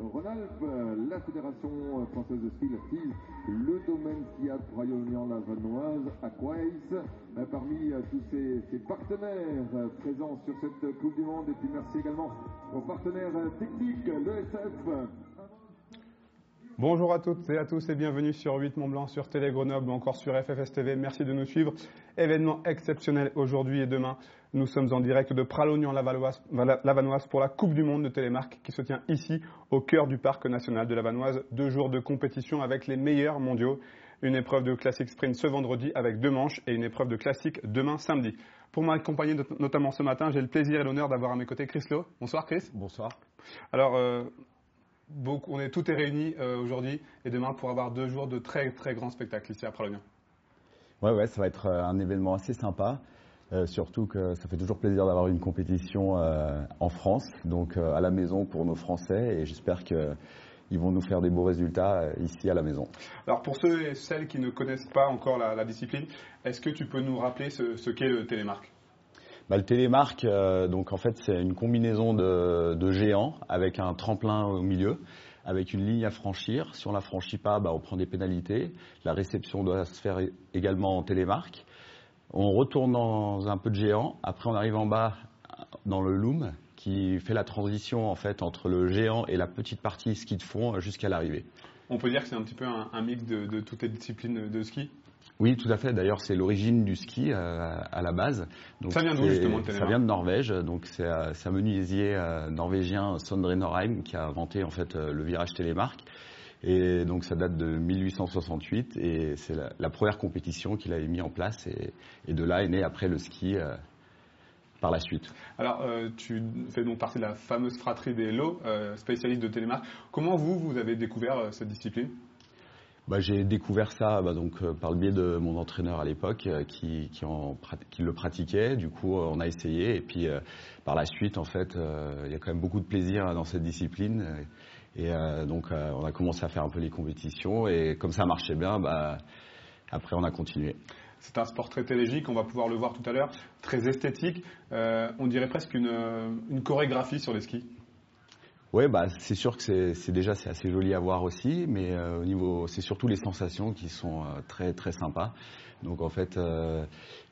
Rhône-Alpes, la Fédération française de ski le domaine skiable Royaume-Lavanoise à Quays, parmi tous ces, partenaires présents sur cette Coupe du Monde. Et puis merci également aux partenaires techniques, l'ESF, Bonjour à toutes et à tous et bienvenue sur 8 Mont Blanc, sur Télé Grenoble ou encore sur FFS TV. Merci de nous suivre. Événement exceptionnel aujourd'hui et demain. Nous sommes en direct de Pralognan-Lavanoise pour la Coupe du Monde de Télémarque qui se tient ici au cœur du Parc national de Lavanoise. Deux jours de compétition avec les meilleurs mondiaux. Une épreuve de classique sprint ce vendredi avec deux manches et une épreuve de classique demain samedi. Pour m'accompagner notamment ce matin, j'ai le plaisir et l'honneur d'avoir à mes côtés Chris Lowe. Bonsoir Chris. Bonsoir. Alors, euh, beaucoup, on est tout est réunis euh, aujourd'hui et demain pour avoir deux jours de très très grands spectacles ici à Pralognan. Ouais, ouais, ça va être euh, un événement assez sympa. Euh, surtout que ça fait toujours plaisir d'avoir une compétition euh, en France, donc euh, à la maison pour nos Français, et j'espère qu'ils vont nous faire des beaux résultats ici à la maison. Alors pour ceux et celles qui ne connaissent pas encore la, la discipline, est-ce que tu peux nous rappeler ce, ce qu'est le télémarque bah, le télémarque, donc en fait, c'est une combinaison de, de, géants avec un tremplin au milieu, avec une ligne à franchir. Si on la franchit pas, bah, on prend des pénalités. La réception doit se faire également en télémarque. On retourne dans un peu de géant. Après, on arrive en bas dans le loom qui fait la transition en fait entre le géant et la petite partie ski de fond jusqu'à l'arrivée. On peut dire que c'est un petit peu un, un mix de, de toutes les disciplines de ski? Oui, tout à fait. D'ailleurs, c'est l'origine du ski euh, à la base. Donc, ça vient d'où justement Ça vient de Norvège. Donc c'est euh, un menuisier euh, norvégien Sondre Norheim qui a inventé en fait le virage télémarque. Et donc ça date de 1868 et c'est la, la, première compétition qu'il avait mis en place et, et, de là est né après le ski euh, par la suite. Alors euh, tu fais donc partie de la fameuse fratrie des lots, euh, spécialiste de télémarque. Comment vous, vous avez découvert cette discipline? Bah, j'ai découvert ça bah, donc, euh, par le biais de mon entraîneur à l'époque euh, qui, qui, qui, le pratiquait. Du coup, euh, on a essayé. Et puis, euh, par la suite, en fait, euh, il y a quand même beaucoup de plaisir dans cette discipline. Et donc, on a commencé à faire un peu les compétitions. Et comme ça marchait bien, bah, après, on a continué. C'est un sport très télégique, on va pouvoir le voir tout à l'heure, très esthétique. on dirait presque une, une chorégraphie sur les skis. Oui, bah, c'est sûr que c'est déjà c'est assez joli à voir aussi, mais euh, au niveau, c'est surtout les sensations qui sont euh, très très sympas. Donc en fait, euh,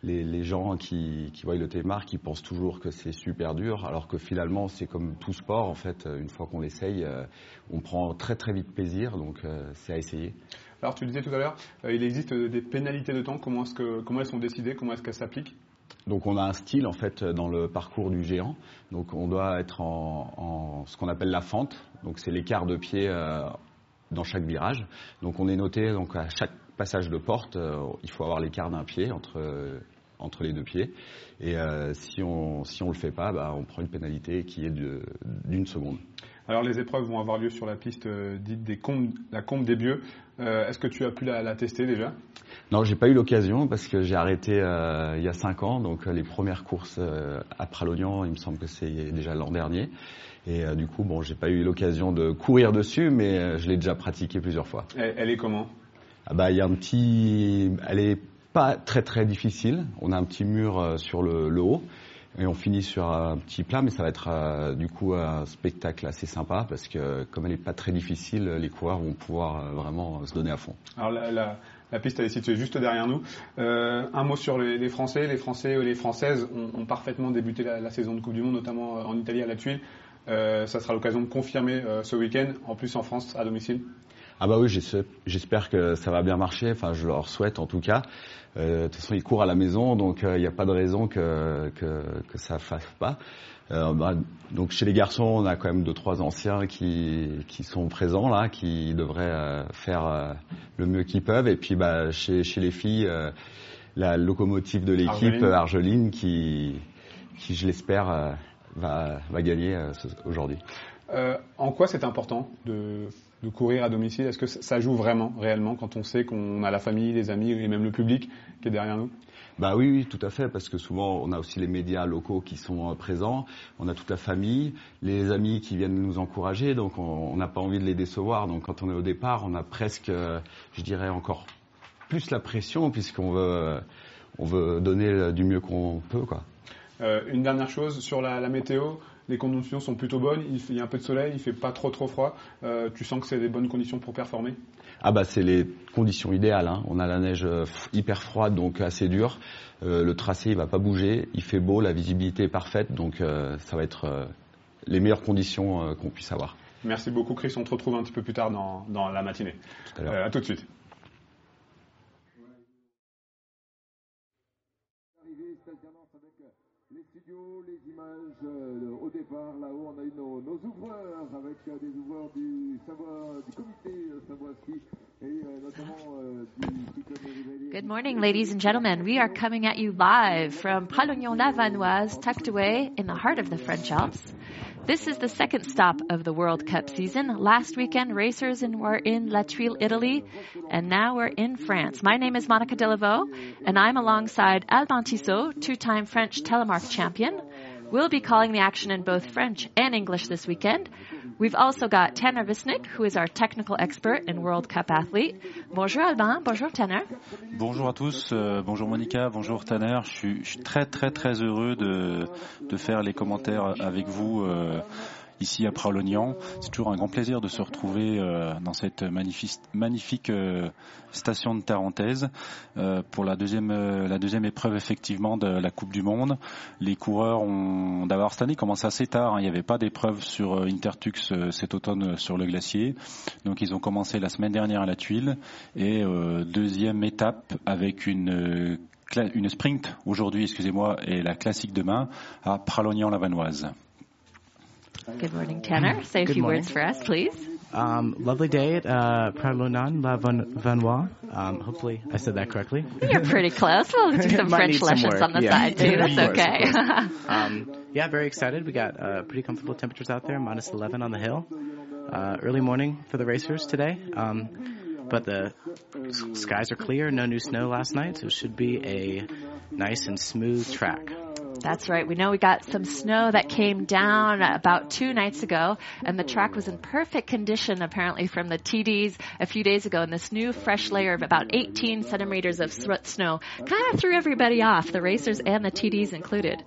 les, les, gens qui, qui voient le télémarque, ils pensent toujours que c'est super dur, alors que finalement c'est comme tout sport. En fait, une fois qu'on l'essaye, on prend très très vite plaisir, donc c'est à essayer. Alors tu disais tout à l'heure, il existe des pénalités de temps. Comment est-ce que comment elles sont décidées? Comment est-ce qu'elles s'appliquent? Donc on a un style en fait dans le parcours du géant. Donc on doit être en, en ce qu'on appelle la fente. Donc c'est l'écart de pied euh, dans chaque virage. Donc on est noté donc à chaque passage de porte, euh, il faut avoir l'écart d'un pied entre entre les deux pieds. Et euh, si on si on le fait pas, bah, on prend une pénalité qui est d'une seconde. Alors les épreuves vont avoir lieu sur la piste euh, dite des combes, la combe des Bieux. Euh, Est-ce que tu as pu la, la tester déjà? Non, j'ai pas eu l'occasion parce que j'ai arrêté il y a cinq ans. Donc les premières courses à Pralognan, il me semble que c'est déjà l'an dernier. Et du coup, bon, j'ai pas eu l'occasion de courir dessus, mais je l'ai déjà pratiqué plusieurs fois. Elle, elle est comment? Bah il y a un petit, elle est pas très très difficile. On a un petit mur sur le, haut et on finit sur un petit plat, mais ça va être euh, du coup un spectacle assez sympa parce que comme elle n'est pas très difficile, les coureurs vont pouvoir euh, vraiment se donner à fond. Alors la, piste elle est située juste derrière nous. Euh, un mot sur les, Français. Les Français les Françaises ont, parfaitement débuté la, saison de Coupe du Monde, notamment en Italie à la Tuile. Euh, ça sera l'occasion de confirmer euh, ce week-end, en plus en France à domicile. Ah bah oui, j'espère que ça va bien marcher. Enfin, je leur souhaite en tout cas. Euh, de toute façon, ils courent à la maison, donc il euh, n'y a pas de raison que, que, que ça fasse pas. Euh, bah, donc chez les garçons, on a quand même deux trois anciens qui, qui sont présents là, qui devraient euh, faire euh, le mieux qu'ils peuvent. Et puis bah, chez, chez les filles, euh, la locomotive de l'équipe, Argeline. Argeline, qui, qui je l'espère, va, va gagner aujourd'hui. en quoi c'est important de de courir à domicile Est-ce que ça joue vraiment, réellement, quand on sait qu'on a la famille, les amis et même le public qui est derrière nous? Bah oui, oui, tout à fait, parce que souvent on a aussi les médias locaux qui sont présents, on a toute la famille, les amis qui viennent nous encourager, donc on n'a pas envie de les décevoir. Donc quand on est au départ, on a presque, je dirais encore plus la pression puisqu'on veut, on veut donner du mieux qu'on peut, quoi. Euh, une dernière chose sur la, la météo. Les conditions sont plutôt bonnes, il, y a un peu de soleil, il fait pas trop trop froid. tu sens que c'est des bonnes conditions pour performer? Ah bah c'est les conditions idéales. Hein. On a la neige hyper froide, donc assez dure. le tracé il va pas bouger, il fait beau, la visibilité est parfaite, donc ça va être les meilleures conditions qu'on puisse avoir. Merci beaucoup Chris, on te retrouve un petit peu plus tard dans, dans la matinée. Tout à, à tout de suite. Les images euh, au départ, là-haut, on a eu nos, nos ouvreurs avec euh, des ouvreurs du savoir, du comité euh, savoir ski et euh, euh, du Good morning, ladies and gentlemen. We are coming at you live from Pralognan-la-Vanoise, tucked away in the heart of the French Alps. This is the second stop of the World Cup season. Last weekend, racers in, were in La Tuile, Italy, and now we're in France. My name is Monica Delaveau, and I'm alongside Alban Tissot, two-time French telemark champion. We'll be calling the action in both French and English this weekend. We've also got Tanner Visnik, who is our technical expert and World Cup athlete. Bonjour Alban, bonjour Tanner. Bonjour à tous, euh, bonjour Monica, bonjour Tanner. Je suis, je suis, très très très heureux de, de faire les commentaires avec vous. Euh, ici à Pralognan. C'est toujours un grand plaisir de se retrouver euh, dans cette magnifique, euh, station de Tarentaise euh, pour la deuxième, la deuxième épreuve effectivement de la Coupe du Monde. Les coureurs ont d'abord cette année commencé assez tard. Hein. Il n'y avait pas d'épreuve sur Intertux cet automne sur le glacier. Donc ils ont commencé la semaine dernière à la Tuile et deuxième étape avec une une sprint aujourd'hui, excusez-moi, et la classique demain à Pralognan-la-Vanoise. Good morning, Tanner. Say a few morning. words for us, please. Um, lovely day at uh, Pralonan La Vanois. Um, hopefully, I said that correctly. You're pretty close. We'll do some French lessons on the yeah. side too. That's okay. um, yeah, very excited. We got uh, pretty comfortable temperatures out there, minus 11 on the hill. Uh, early morning for the racers today. Um, but the skies are clear, no new snow last night, so it should be a nice and smooth track. That's right. We know we got some snow that came down about two nights ago, and the track was in perfect condition apparently from the TDs a few days ago. And this new fresh layer of about 18 centimeters of snow kind of threw everybody off, the racers and the TDs included.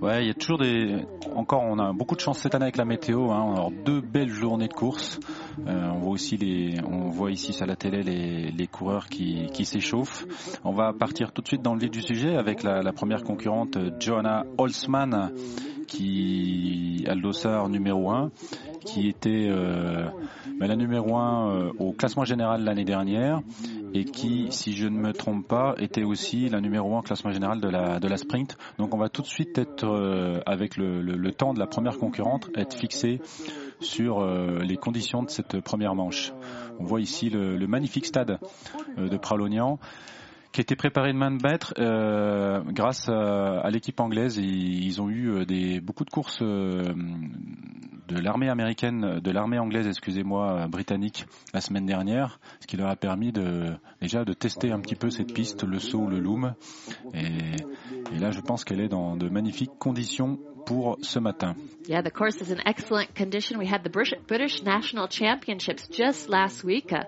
Ouais, il y a toujours des. Encore, on a beaucoup de chance cette année avec la météo. Hein. On a deux belles journées de course. Euh, on voit aussi les, on voit ici à la télé les, les coureurs qui, qui s'échauffent. On va partir tout de suite dans le vif du sujet avec la, la première concurrente, Johanna Holzmann, qui a le numéro 1, qui était euh, la numéro 1 euh, au classement général l'année dernière et qui, si je ne me trompe pas, était aussi la numéro 1 au classement général de la, de la sprint. Donc on va tout de suite être, euh, avec le, le, le, temps de la première concurrente, être fixé sur euh, les conditions de cette première manche. On voit ici le, le magnifique stade euh, de Pralognan qui a été préparé de main de maître euh, grâce à, l'équipe anglaise. Ils ont eu des, beaucoup de courses euh, de l'armée américaine, de l'armée anglaise, excusez-moi, britannique la semaine dernière, ce qui leur a permis de déjà de tester un petit peu cette piste, le saut, le loom. Et là, je pense qu'elle est dans de magnifiques conditions pour ce matin. Yeah, the course is in excellent condition. We had the British National Championships just last week. Uh,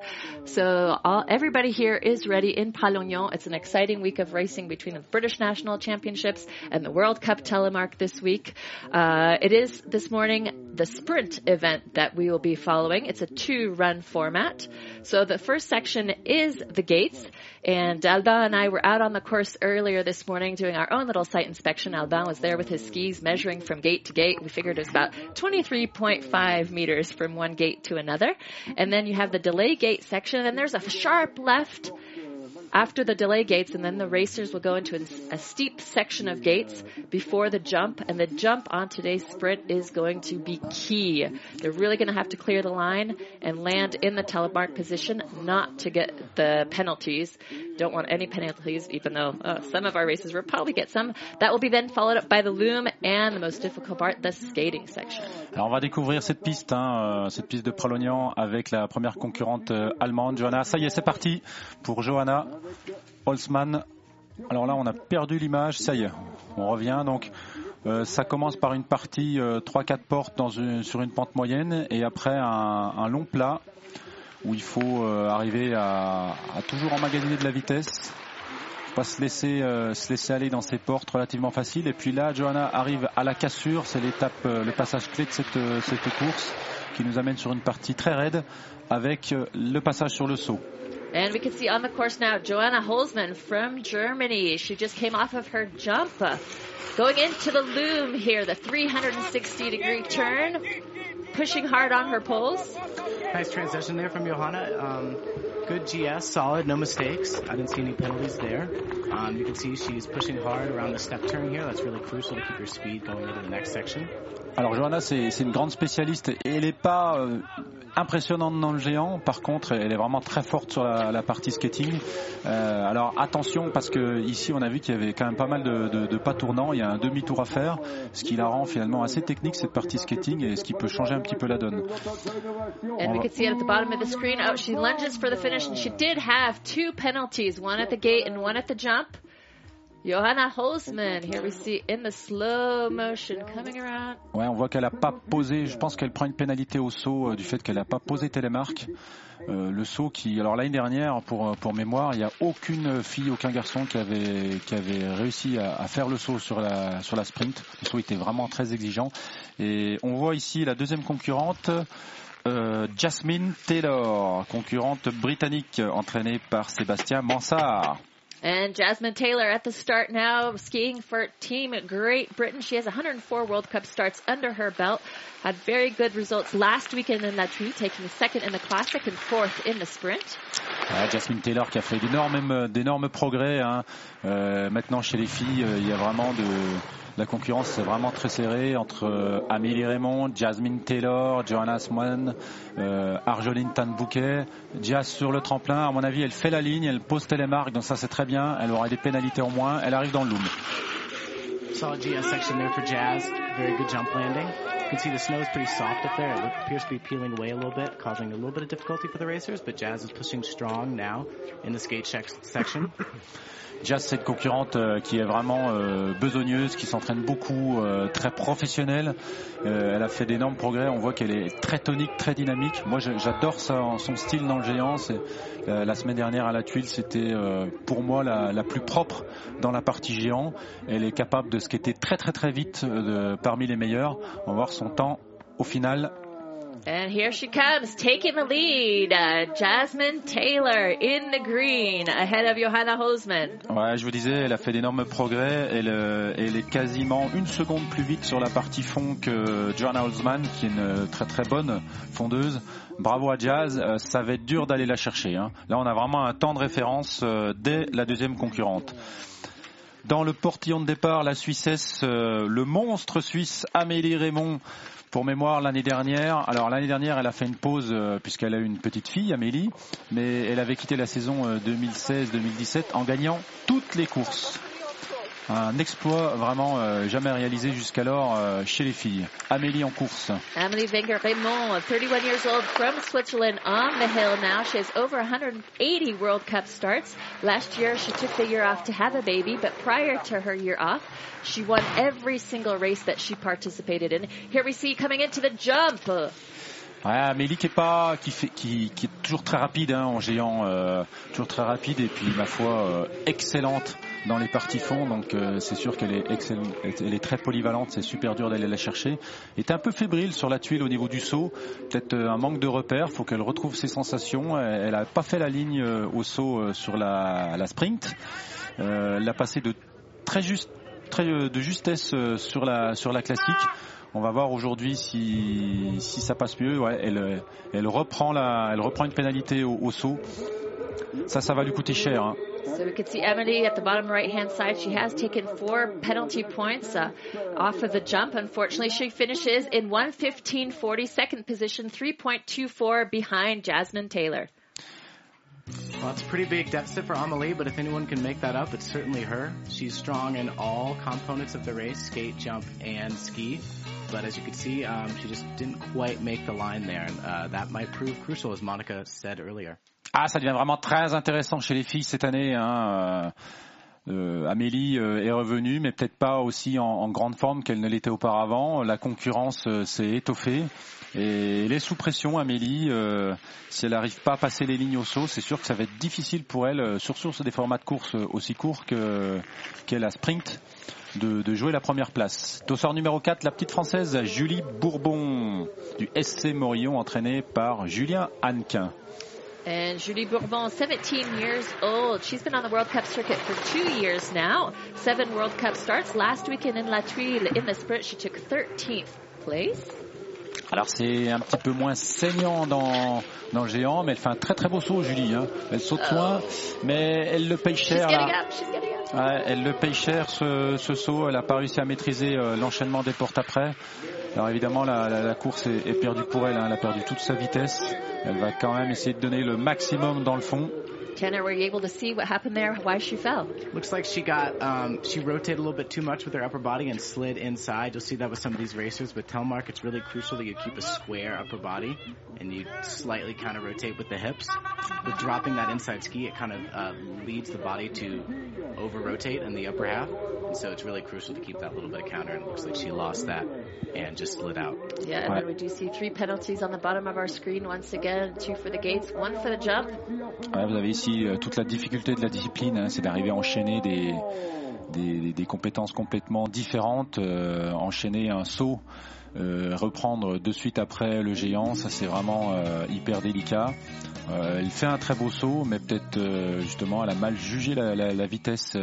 so all, everybody here is ready in Palognon. It's an exciting week of racing between the British National Championships and the World Cup telemark this week. Uh, it is this morning the sprint event that we will be following. It's a two run format. So the first section is the gates. And Alban and I were out on the course earlier this morning doing our own little site inspection. Alban was there with his skis measuring from gate to gate. We figured it was about 23.5 meters from one gate to another. And then you have the delay gate section and there's a sharp left after the delay gates, and then the racers will go into a, steep section of gates before the jump, and the jump on today's sprint is going to be key. They're really going to have to clear the line and land in the telemark position, not to get the penalties. Don't want any penalties, even though uh, some of our races will probably get some. That will be then followed up by the loom and the most difficult part, the skating section. Alors on va découvrir cette piste, hein, euh, cette piste de Pralognan avec la première concurrente euh, allemande, Johanna. Ça y est, c'est parti pour Johanna. Holzmann. Alors là, on a perdu l'image. Ça y est, on revient. Donc, euh, ça commence par une partie 3-4 euh, portes dans une, sur une pente moyenne et après un, un long plat où il faut euh, arriver à, à, toujours emmagasiner de la vitesse pas se laisser, euh, se laisser aller dans ces portes relativement faciles. Et puis là, Johanna arrive à la cassure. C'est l'étape, euh, le passage clé de cette, euh, cette course qui nous amène sur une partie très raide avec le passage sur le saut. And we can see on the course now, Joanna Holzman from Germany. She just came off of her jump. Going into the loom here, the 360 degree turn, pushing hard on her poles. Nice transition there from Johanna. Um, good GS, solid, no mistakes. I didn't see any penalties there. Um, you can see she's pushing hard around the step turn here. That's really crucial to keep your speed going into the next section. Alors Johanna, c'est une grande spécialiste elle n'est pas euh, impressionnante dans le géant. Par contre, elle est vraiment très forte sur la, partie skating. Euh, alors attention parce que ici on a vu qu'il y avait quand même pas mal de, pas tournants. Il y a un demi-tour à faire, ce qui la rend finalement assez technique cette partie skating et ce qui peut changer un petit peu la donne. And we see at the bottom of the screen. Oh, she lunges for the finish, and she did have two penalties, one at the gate and one at the jump. Johanna Holzman, here we see in the slow motion coming around. Ouais, on voit qu'elle n'a pas posé. Je pense qu'elle prend une pénalité au saut euh, du fait qu'elle n'a pas posé télémarque. Euh, le saut qui, alors l'année dernière, pour pour mémoire, il n'y a aucune fille, aucun garçon qui avait qui avait réussi à, faire le saut sur la sur la sprint. Le saut était vraiment très exigeant. Et on voit ici la deuxième concurrente. euh, Jasmine Taylor, concurrente britannique entraînée par Sébastien Mansart. And Jasmine Taylor at the start now, skiing for Team Great Britain. She has 104 World Cup starts under her belt. Had very good results last weekend in La Truie, taking second in the classic and fourth in the sprint. Ouais, Jasmine Taylor qui a fait d'énormes d'énormes progrès. hein. Euh, maintenant chez les filles, euh, il y a vraiment de la concurrence, c'est vraiment très serré entre euh, Amélie Raymond, Jasmine Taylor, Johanna Swan, euh, Argeline Tanbouquet, Jazz sur le tremplin. À mon avis, elle fait la ligne, elle pose télémarque, donc ça c'est très bien. Elle aura des pénalités en moins. Elle arrive dans le loom. Can see the snow is pretty soft up there. It appears to be peeling away a little bit, causing a little bit of difficulty for the racers, but Jazz is pushing strong now in the skate. Jazz, c'est une concurrente euh, qui est vraiment euh, besogneuse, qui s'entraîne beaucoup, euh, très professionnelle. Elle a fait d'énormes progrès. On voit qu'elle est très tonique, très dynamique. Moi, j'adore son style dans le géant. La semaine dernière à la tuile, c'était pour moi la, plus propre dans la partie géant. Elle est capable de skater très très très vite parmi les meilleurs. On va voir son temps au final And here she comes, taking the lead. Uh, Jasmine Taylor in the green, ahead of Johanna Holzman. Ouais, je vous disais, elle a fait d'énormes progrès. Elle, euh, elle est quasiment une seconde plus vite sur la partie fond que Joanna Holzman, qui est une très très bonne fondeuse. Bravo à Jazz. Euh, ça va être dur d'aller la chercher. hein. Là, on a vraiment un temps de référence euh, dès la deuxième concurrente. Dans le portillon de départ, la Suissesse, euh, le monstre suisse Amélie Raymond. Pour mémoire, l'année dernière, alors l'année dernière, elle a fait une pause euh, puisqu'elle a eu une petite fille, Amélie, mais elle avait quitté la saison euh, 2016-2017 en gagnant toutes les courses. Un exploit vraiment euh, jamais réalisé jusqu'alors euh, chez les filles. Amélie en course. Amelie Wenger Raymond, 31 years old from Switzerland, on the hill now. She has over 180 World Cup starts. Last year, she took the year off to have a baby, but prior to her year off, she won every single race that she participated in. Here we see coming into the jump. Ouais, Amélie qui est pas, qui fait, qui, qui est toujours très rapide hein, en géant, euh, toujours très rapide et puis ma foi euh, excellente dans les parties fonds. Donc euh, c'est sûr qu'elle est excellente, elle est très polyvalente, c'est super dur d'aller la chercher. Elle est un peu fébrile sur la tuile au niveau du saut, peut-être euh, un manque de repères. Faut qu'elle retrouve ses sensations. Elle, elle a pas fait la ligne euh, au saut euh, sur la, sprint. Elle l'a passé de très juste, très de justesse sur la sur la classique. On va voir aujourd'hui si, si ça passe mieux. Ouais, elle, elle reprend la, elle reprend une pénalité au, au saut. Ça, ça va lui coûter cher. hein. So we can see Emily at the bottom right hand side. She has taken four penalty points uh, off of the jump. Unfortunately, she finishes in 115.40, second position, 3.24 behind Jasmine Taylor. Well, it's a pretty big deficit for Amelie, but if anyone can make that up, it's certainly her. She's strong in all components of the race, skate, jump, and ski. But as you can see, um, she just didn't quite make the line there. And uh, that might prove crucial, as Monica said earlier. Ah, ça devient vraiment très intéressant chez les filles cette année. hein. Euh, Euh, Amélie euh, est revenue, mais peut-être pas aussi en, grande forme qu'elle ne l'était auparavant. La concurrence s'est étoffée et elle est sous pression, Amélie. Si elle n'arrive pas à passer les lignes au saut, c'est sûr que ça va être difficile pour elle, sur des formats de course aussi courts que qu'elle a sprint, de, de, jouer la première place. Dossard numéro 4, la petite française Julie Bourbon du SC Morillon, entraînée par Julien Hannequin. And Julie Bourbon, 17 years old. She's been on the World Cup circuit for two years now. Seven World Cup starts. Last weekend in La Tuile, in the sprint, she took 13th place. Alors c'est un petit peu moins saignant dans, dans le géant, mais elle fait un très très beau saut, Julie. Hein. Elle saute Oh. loin, mais elle le paye cher. Là. Ouais, elle le paye cher ce, ce saut. Elle n'a pas réussi à maîtriser euh, l'enchaînement des portes après. Alors évidemment la, la, la course est, est perdue pour elle. hein. Elle a perdu toute sa vitesse. Elle va quand même essayer de donner le maximum dans le fond. Tanner, were you able to see what happened there? Why she fell? Looks like she got um, she rotated a little bit too much with her upper body and slid inside. You'll see that with some of these racers. With Telmark, it's really crucial that you keep a square upper body and you slightly kind of rotate with the hips. With dropping that inside ski, it kind of uh, leads the body to over rotate in the upper half, and so it's really crucial to keep that little bit of counter. And it looks like she lost that and just slid out. Yeah, and then we do see three penalties on the bottom of our screen once again. Two for the gates, one for the jump. Ouais, vous avez ici euh, toute la difficulté de la discipline, hein, c'est d'arriver à enchaîner des, compétences complètement différentes, euh, enchaîner un saut, euh, reprendre de suite après le géant, ça c'est vraiment hyper délicat. Elle fait un très beau saut, mais peut-être justement elle a mal jugé la, vitesse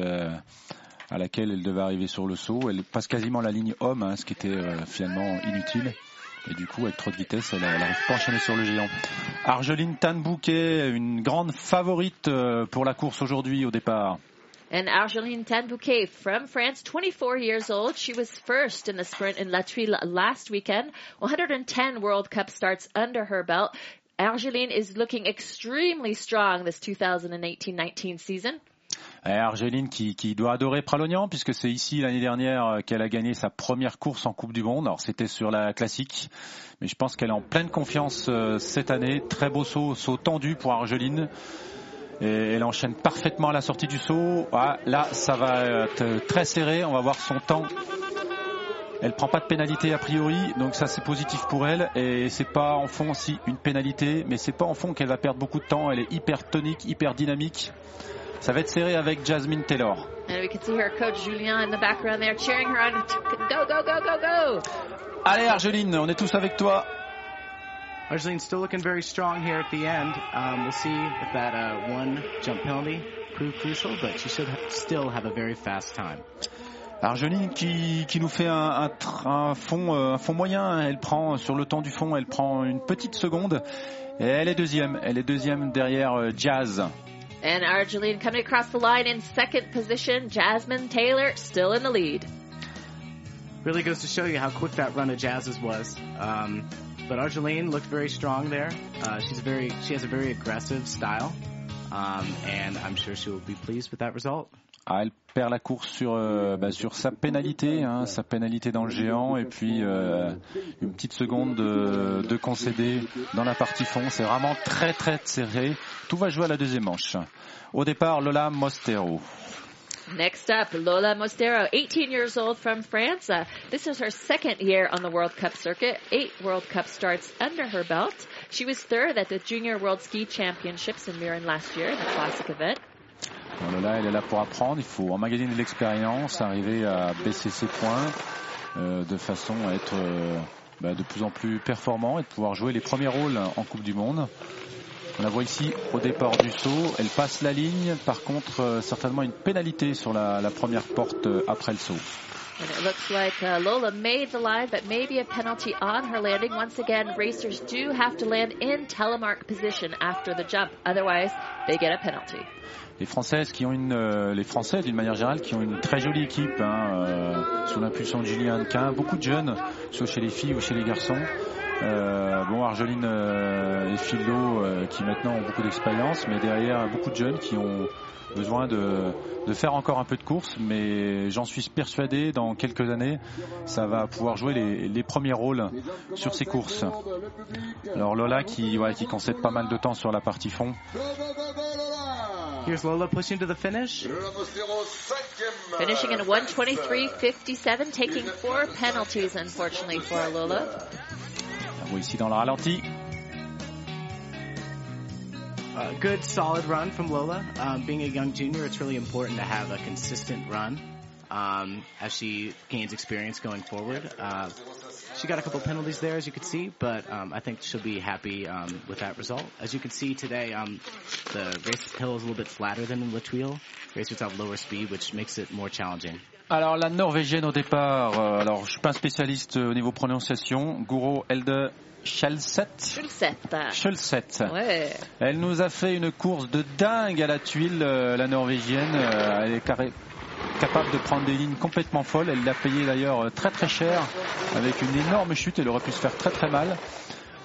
à laquelle elle devait arriver sur le saut. Elle passe quasiment la ligne homme, hein, ce qui était finalement inutile. Et du coup, avec trop de vitesse, elle n'arrive pas sur le géant. Argeline Tanbouquet, une grande favorite euh, pour la course aujourd'hui au départ. And Argeline Tanbouquet from France, 24 years old. She was first in the sprint in La Tuile last weekend. 110 World Cup starts under her belt. Argeline is looking extremely strong this 2018-19 season. Argeline qui, doit adorer Pralognan puisque c'est ici l'année dernière qu'elle a gagné sa première course en Coupe du Monde. Alors c'était sur la classique, mais je pense qu'elle est en pleine confiance euh, cette année. Très beau saut, saut tendu pour Argeline. Et elle enchaîne parfaitement à la sortie du saut. Ah, là, ça va être très serré. On va voir son temps. Elle prend pas de pénalité a priori, donc ça c'est positif pour elle. Et c'est pas en fond aussi une pénalité, mais c'est pas en fond qu'elle va perdre beaucoup de temps. Elle est hyper tonique, hyper dynamique. Ça va être serré avec Jasmine Taylor. And we can see her coach Julien in the background there cheering her on. Go, go, go, go, go! Allez Argeline, on est tous avec toi. Argeline still looking very strong here at the end. Um, we'll see if that uh, one jump penalty proved crucial, but she should still have a very fast time. Argeline qui, qui nous fait un, un, un fond, euh, un fond moyen. Elle prend sur le temps du fond, elle prend une petite seconde. Et elle est deuxième. Elle est deuxième derrière euh, Jazz. And Argeline coming across the line in second position. Jasmine Taylor still in the lead. Really goes to show you how quick that run of Jazz's was. Um, but Argeline looked very strong there. Uh, she's very, she has a very aggressive style, um, and I'm sure she will be pleased with that result. Ah, elle perd la course sur, euh, bah, sur sa pénalité, hein, sa pénalité dans le géant, et puis euh, une petite seconde de, de concéder dans la partie fond. C'est vraiment très très serré. Tout va jouer à la deuxième manche. Au départ, Lola Mostero. Next up, Lola Mostero, 18 years old from France. Uh, this is her second year on the World Cup circuit. Eight World Cup starts under her belt. She was third at the Junior World Ski Championships in Mirren last year in the classic event. Bon, Lola, elle est là pour apprendre. Il faut emmagasiner de l'expérience, arriver à baisser ses points euh, de façon à être euh, bah, de plus en plus performant et de pouvoir jouer les premiers rôles en Coupe du Monde. On la voit ici au départ du saut. Elle passe la ligne. Par contre, euh, certainement une pénalité sur la, la première porte euh, après le saut. And it looks like uh, Lola made the line, but maybe a penalty on her landing. Once again, racers do have to land in telemark position after the jump. Otherwise, they get a penalty. Les Françaises qui ont une, euh, les Français d'une manière générale qui ont une très jolie équipe hein, euh, sous l'impulsion de Julien Hannequin. Beaucoup de jeunes, soit chez les filles ou chez les garçons. Euh, bon, Argeline euh, et Philo euh, qui maintenant ont beaucoup d'expérience, mais derrière beaucoup de jeunes qui ont besoin de, de faire encore un peu de course, mais j'en suis persuadé dans quelques années, ça va pouvoir jouer les, les premiers rôles sur ces courses. Alors Lola qui, ouais, qui concède pas mal de temps sur la partie fond. Here's Lola pushing to the finish. Finishing in 123.57, taking four penalties, unfortunately, for Lola. Dans le ralenti. A good solid run from Lola. Um, being a young junior, it's really important to have a consistent run um, as she gains experience going forward. Uh, she got a couple penalties there, as you could see, but um, I think she'll be happy um, with that result. As you can see today, um, the race hill is a little bit flatter than in La Tuile. Racers have lower speed, which makes it more challenging. Alors la norvégienne au départ, euh, alors je suis pas un spécialiste au niveau prononciation, Guro Elde Schelseth. Schulset. Schulset. Ouais. Elle nous a fait une course de dingue à la tuile, euh, la norvégienne. Euh, elle est carré- capable de prendre des lignes complètement folles. Elle l'a payé d'ailleurs euh, très très cher avec une énorme chute. Elle aurait pu se faire très très mal.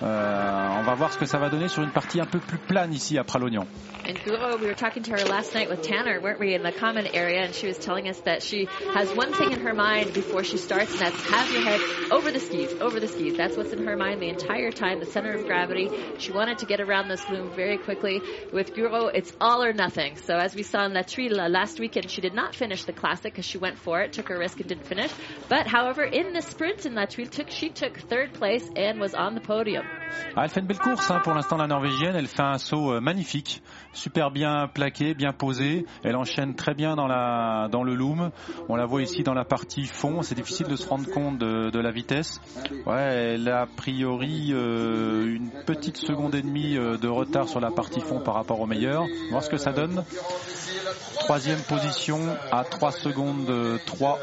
Euh, on va voir ce que ça va donner sur une partie un peu plus plane ici à Pralognan. And Guro, we were talking to her last night with Tanner, weren't we, in the common area, and she was telling us that she has one thing in her mind before she starts, and that's have your head over the skis, over the skis. That's what's in her mind the entire time, the center of gravity. She wanted to get around this loom very quickly. With Guro, it's all or nothing. So as we saw in La uh, last weekend, she did not finish the classic because she went for it, took her risk and didn't finish. But however, in the sprint in La took, she took third place and was on the podium. Ah, elle fait une belle course hein, pour l'instant la norvégienne. Elle fait un saut euh, magnifique, super bien plaqué, bien posé. Elle enchaîne très bien dans, le loom. On la voit ici dans la partie fond. C'est difficile de se rendre compte de, la vitesse. Elle a a priori euh, une petite seconde et demie euh, de retard sur la partie fond par rapport au meilleur. Voir ce que ça donne. Troisième position à 3 secondes euh, 3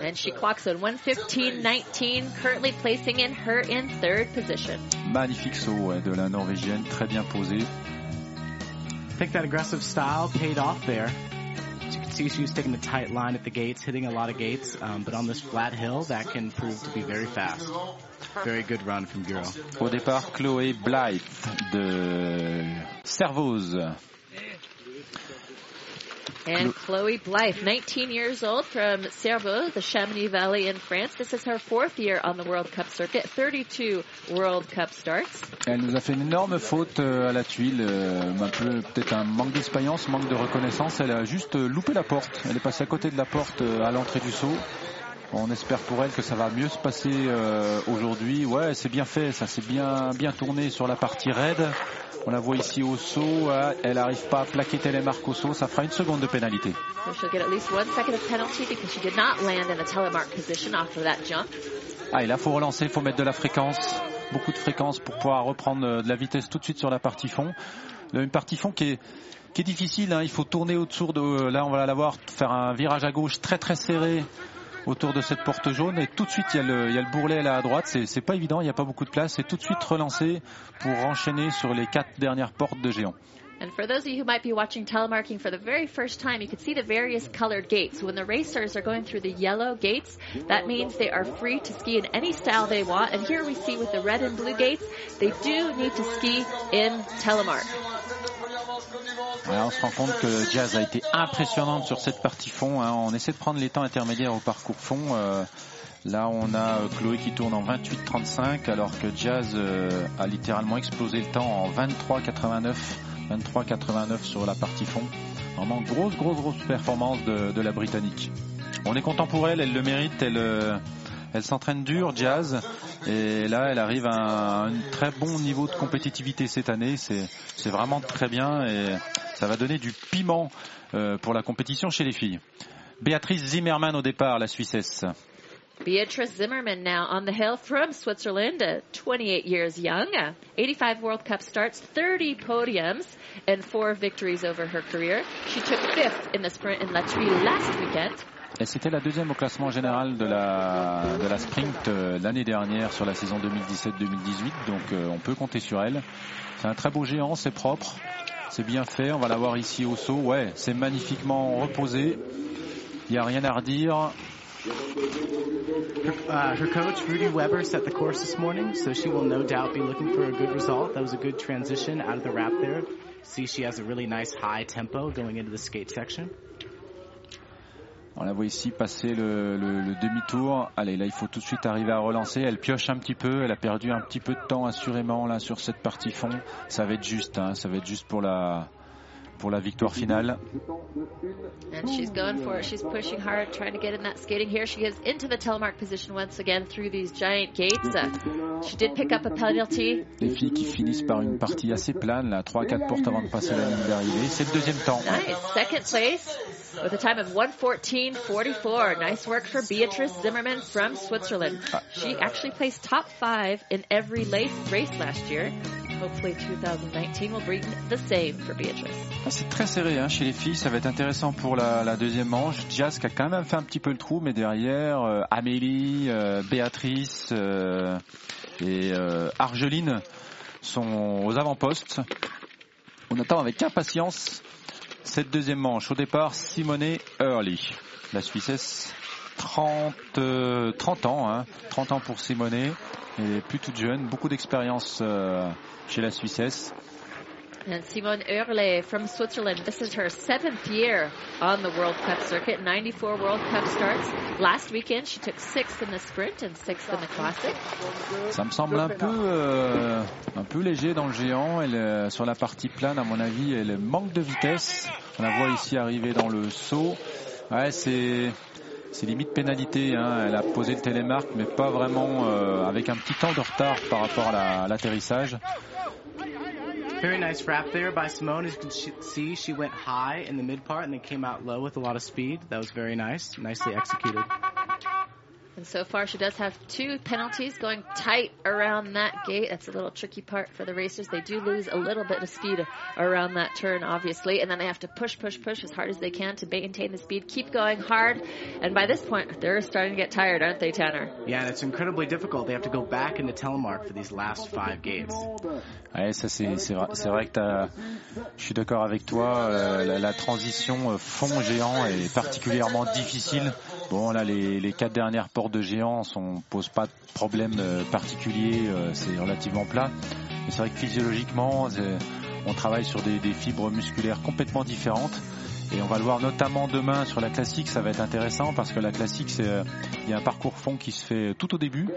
And she clocks at 115.19, currently placing in her in third position. Magnifique saut ouais, de la norvégienne, très bien posé. I think that aggressive style paid off there. As you can see, she was taking a tight line at the gates, hitting a lot of gates, um, but on this flat hill, that can prove to be very fast. Very good run from Guro. Au départ, Chloé Blythe de Servoz. And Chloe Blythe, 19 years old from Cerveau, the Chamonix Valley in France. This is her fourth year on the World Cup circuit, 32 World Cup starts. Elle nous a fait une énorme faute euh, à la tuile, euh, un peu peut-être un manque d'expérience, manque de reconnaissance. Elle a juste loupé la porte. Elle est passée à côté de la porte euh, à l'entrée du saut. On espère pour elle que ça va mieux se passer euh, aujourd'hui. Ouais, c'est bien fait, ça s'est bien bien tourné sur la partie raide. On la voit ici au saut. Elle n'arrive pas à plaquer télémarque au saut. Ça fera une seconde de pénalité. Telemark. Ah, et là, faut relancer, faut mettre de la fréquence, beaucoup de fréquence pour pouvoir reprendre euh, de la vitesse tout de suite sur la partie fond. Euh, Une partie fond qui est, qui est difficile. hein. Il faut tourner autour de. euh, Là, on va la voir faire un virage à gauche très très serré autour de cette porte jaune et tout de suite il y a le, il y a le bourrelet là à droite c'est pas évident il n'y a pas beaucoup de place et tout de suite relancer pour enchaîner sur les quatre dernières portes de géant And for those of you who might be watching telemarking for the very first time, you can see the various colored gates. When the racers are going through the yellow gates, that means they are free to ski in any style they want. And here we see with the red and blue gates, they do need to ski in telemark. On se rend compte que Jazz a été impressionnante sur cette partie fond. hein. On essaie de prendre les temps intermédiaires au parcours fond. Euh, là, on a euh, Chloé qui tourne en 28-35, alors que Jazz euh, a littéralement explosé le temps en 23-89. 23-89 sur la partie fond. Vraiment grosse, grosse, grosse performance de, de la Britannique. On est content pour elle, elle le mérite, elle, elle s'entraîne dur, Jazz, et là elle arrive à un très bon niveau de compétitivité cette année. C'est vraiment très bien et ça va donner du piment euh, pour la compétition chez les filles. Béatrice Zimmermann au départ, la Suissesse. Beatrice Zimmerman now on the hill from Switzerland, uh, 28 years young, uh, 85 World Cup starts, 30 podiums, and four victories over her career. She took fifth in the sprint in La last weekend. Et c'était la deuxième au classement général de la, de la sprint euh, l'année dernière sur la saison 2017-2018, donc euh, on peut compter sur elle. C'est un très beau géant, c'est propre, c'est bien fait, on va la voir ici au saut, ouais, c'est magnifiquement reposé, il n'y a rien à redire. Uh, her coach, Rudy Weber, set the course this morning, so she will no doubt be looking for a good result. That was a good transition out of the wrap there. See, she has a really nice high tempo going into the skate section. On la voit ici passer le, demi-tour. Allez, là, il faut tout de suite arriver à relancer. Elle pioche un petit peu. Elle a perdu un petit peu de temps, assurément, là, sur cette partie fond. Ça va être juste, hein, ça va être juste pour la, pour la victoire finale. And she's going for it. She's pushing hard, trying to get in that skating here. She gets into the telemark position once again through these giant gates. Uh, she did pick up a penalty. Les filles qui finissent par une partie assez plane, là, 3-4 portes avant de passer la ligne d'arrivée. C'est le deuxième temps. Nice. Second place with a time of 114.44. Nice work for Beatrice Zimmerman from Switzerland. She actually placed top five in every race last year. Hopefully 2019 will bring the same for Beatrice. Ah, c'est très serré hein, chez les filles, ça va être intéressant pour la, la, deuxième manche. Jazz qui a quand même fait un petit peu le trou, mais derrière, euh, Amélie, euh, Béatrice euh, et euh, Argeline sont aux avant-postes. On attend avec impatience cette deuxième manche. Au départ, Simone Early, la Suissesse, 30, 30 ans, hein, 30 ans pour Simone, et plus toute jeune, beaucoup d'expérience euh, chez la Suissesse. And Simone Earle from Switzerland, this is her seventh year on the World Cup circuit, 94 World Cup starts. Last weekend, she took sixth in the sprint and sixth in the classic. Ça me semble un peu, euh, un peu léger dans le géant. Elle, euh, sur la partie plane, à mon avis, elle manque de vitesse. On la voit ici arriver dans le saut. Ouais, c'est, c'est limite pénalité. Hein. Elle a posé le télémarque, mais pas vraiment euh, avec un petit temps de retard par rapport à l'atterrissage. Very nice wrap there by Simone. As you can see, she went high in the mid part and then came out low with a lot of speed. That was very nice. Nicely executed. And so far, she does have two penalties going tight around that gate. That's a little tricky part for the racers. They do lose a little bit of speed around that turn, obviously, and then they have to push, push, push as hard as they can to maintain the speed, keep going hard. And by this point, they're starting to get tired, aren't they, Tanner? Yeah, and it's incredibly difficult. They have to go back into telemark for these last five gates. Ouais, ça c'est c'est vrai, c'est vrai que je suis d'accord avec toi. euh, la, la transition euh, fond géant est particulièrement difficile. Bon là, les, quatre dernières portes de géant sont posent pas de problème euh, particulier. euh, c'est relativement plat. Mais c'est vrai que physiologiquement, on travaille sur des, des fibres musculaires complètement différentes. Et on va le voir notamment demain sur la classique, ça va être intéressant parce que la classique, c'est euh, il y a un parcours fond qui se fait tout au début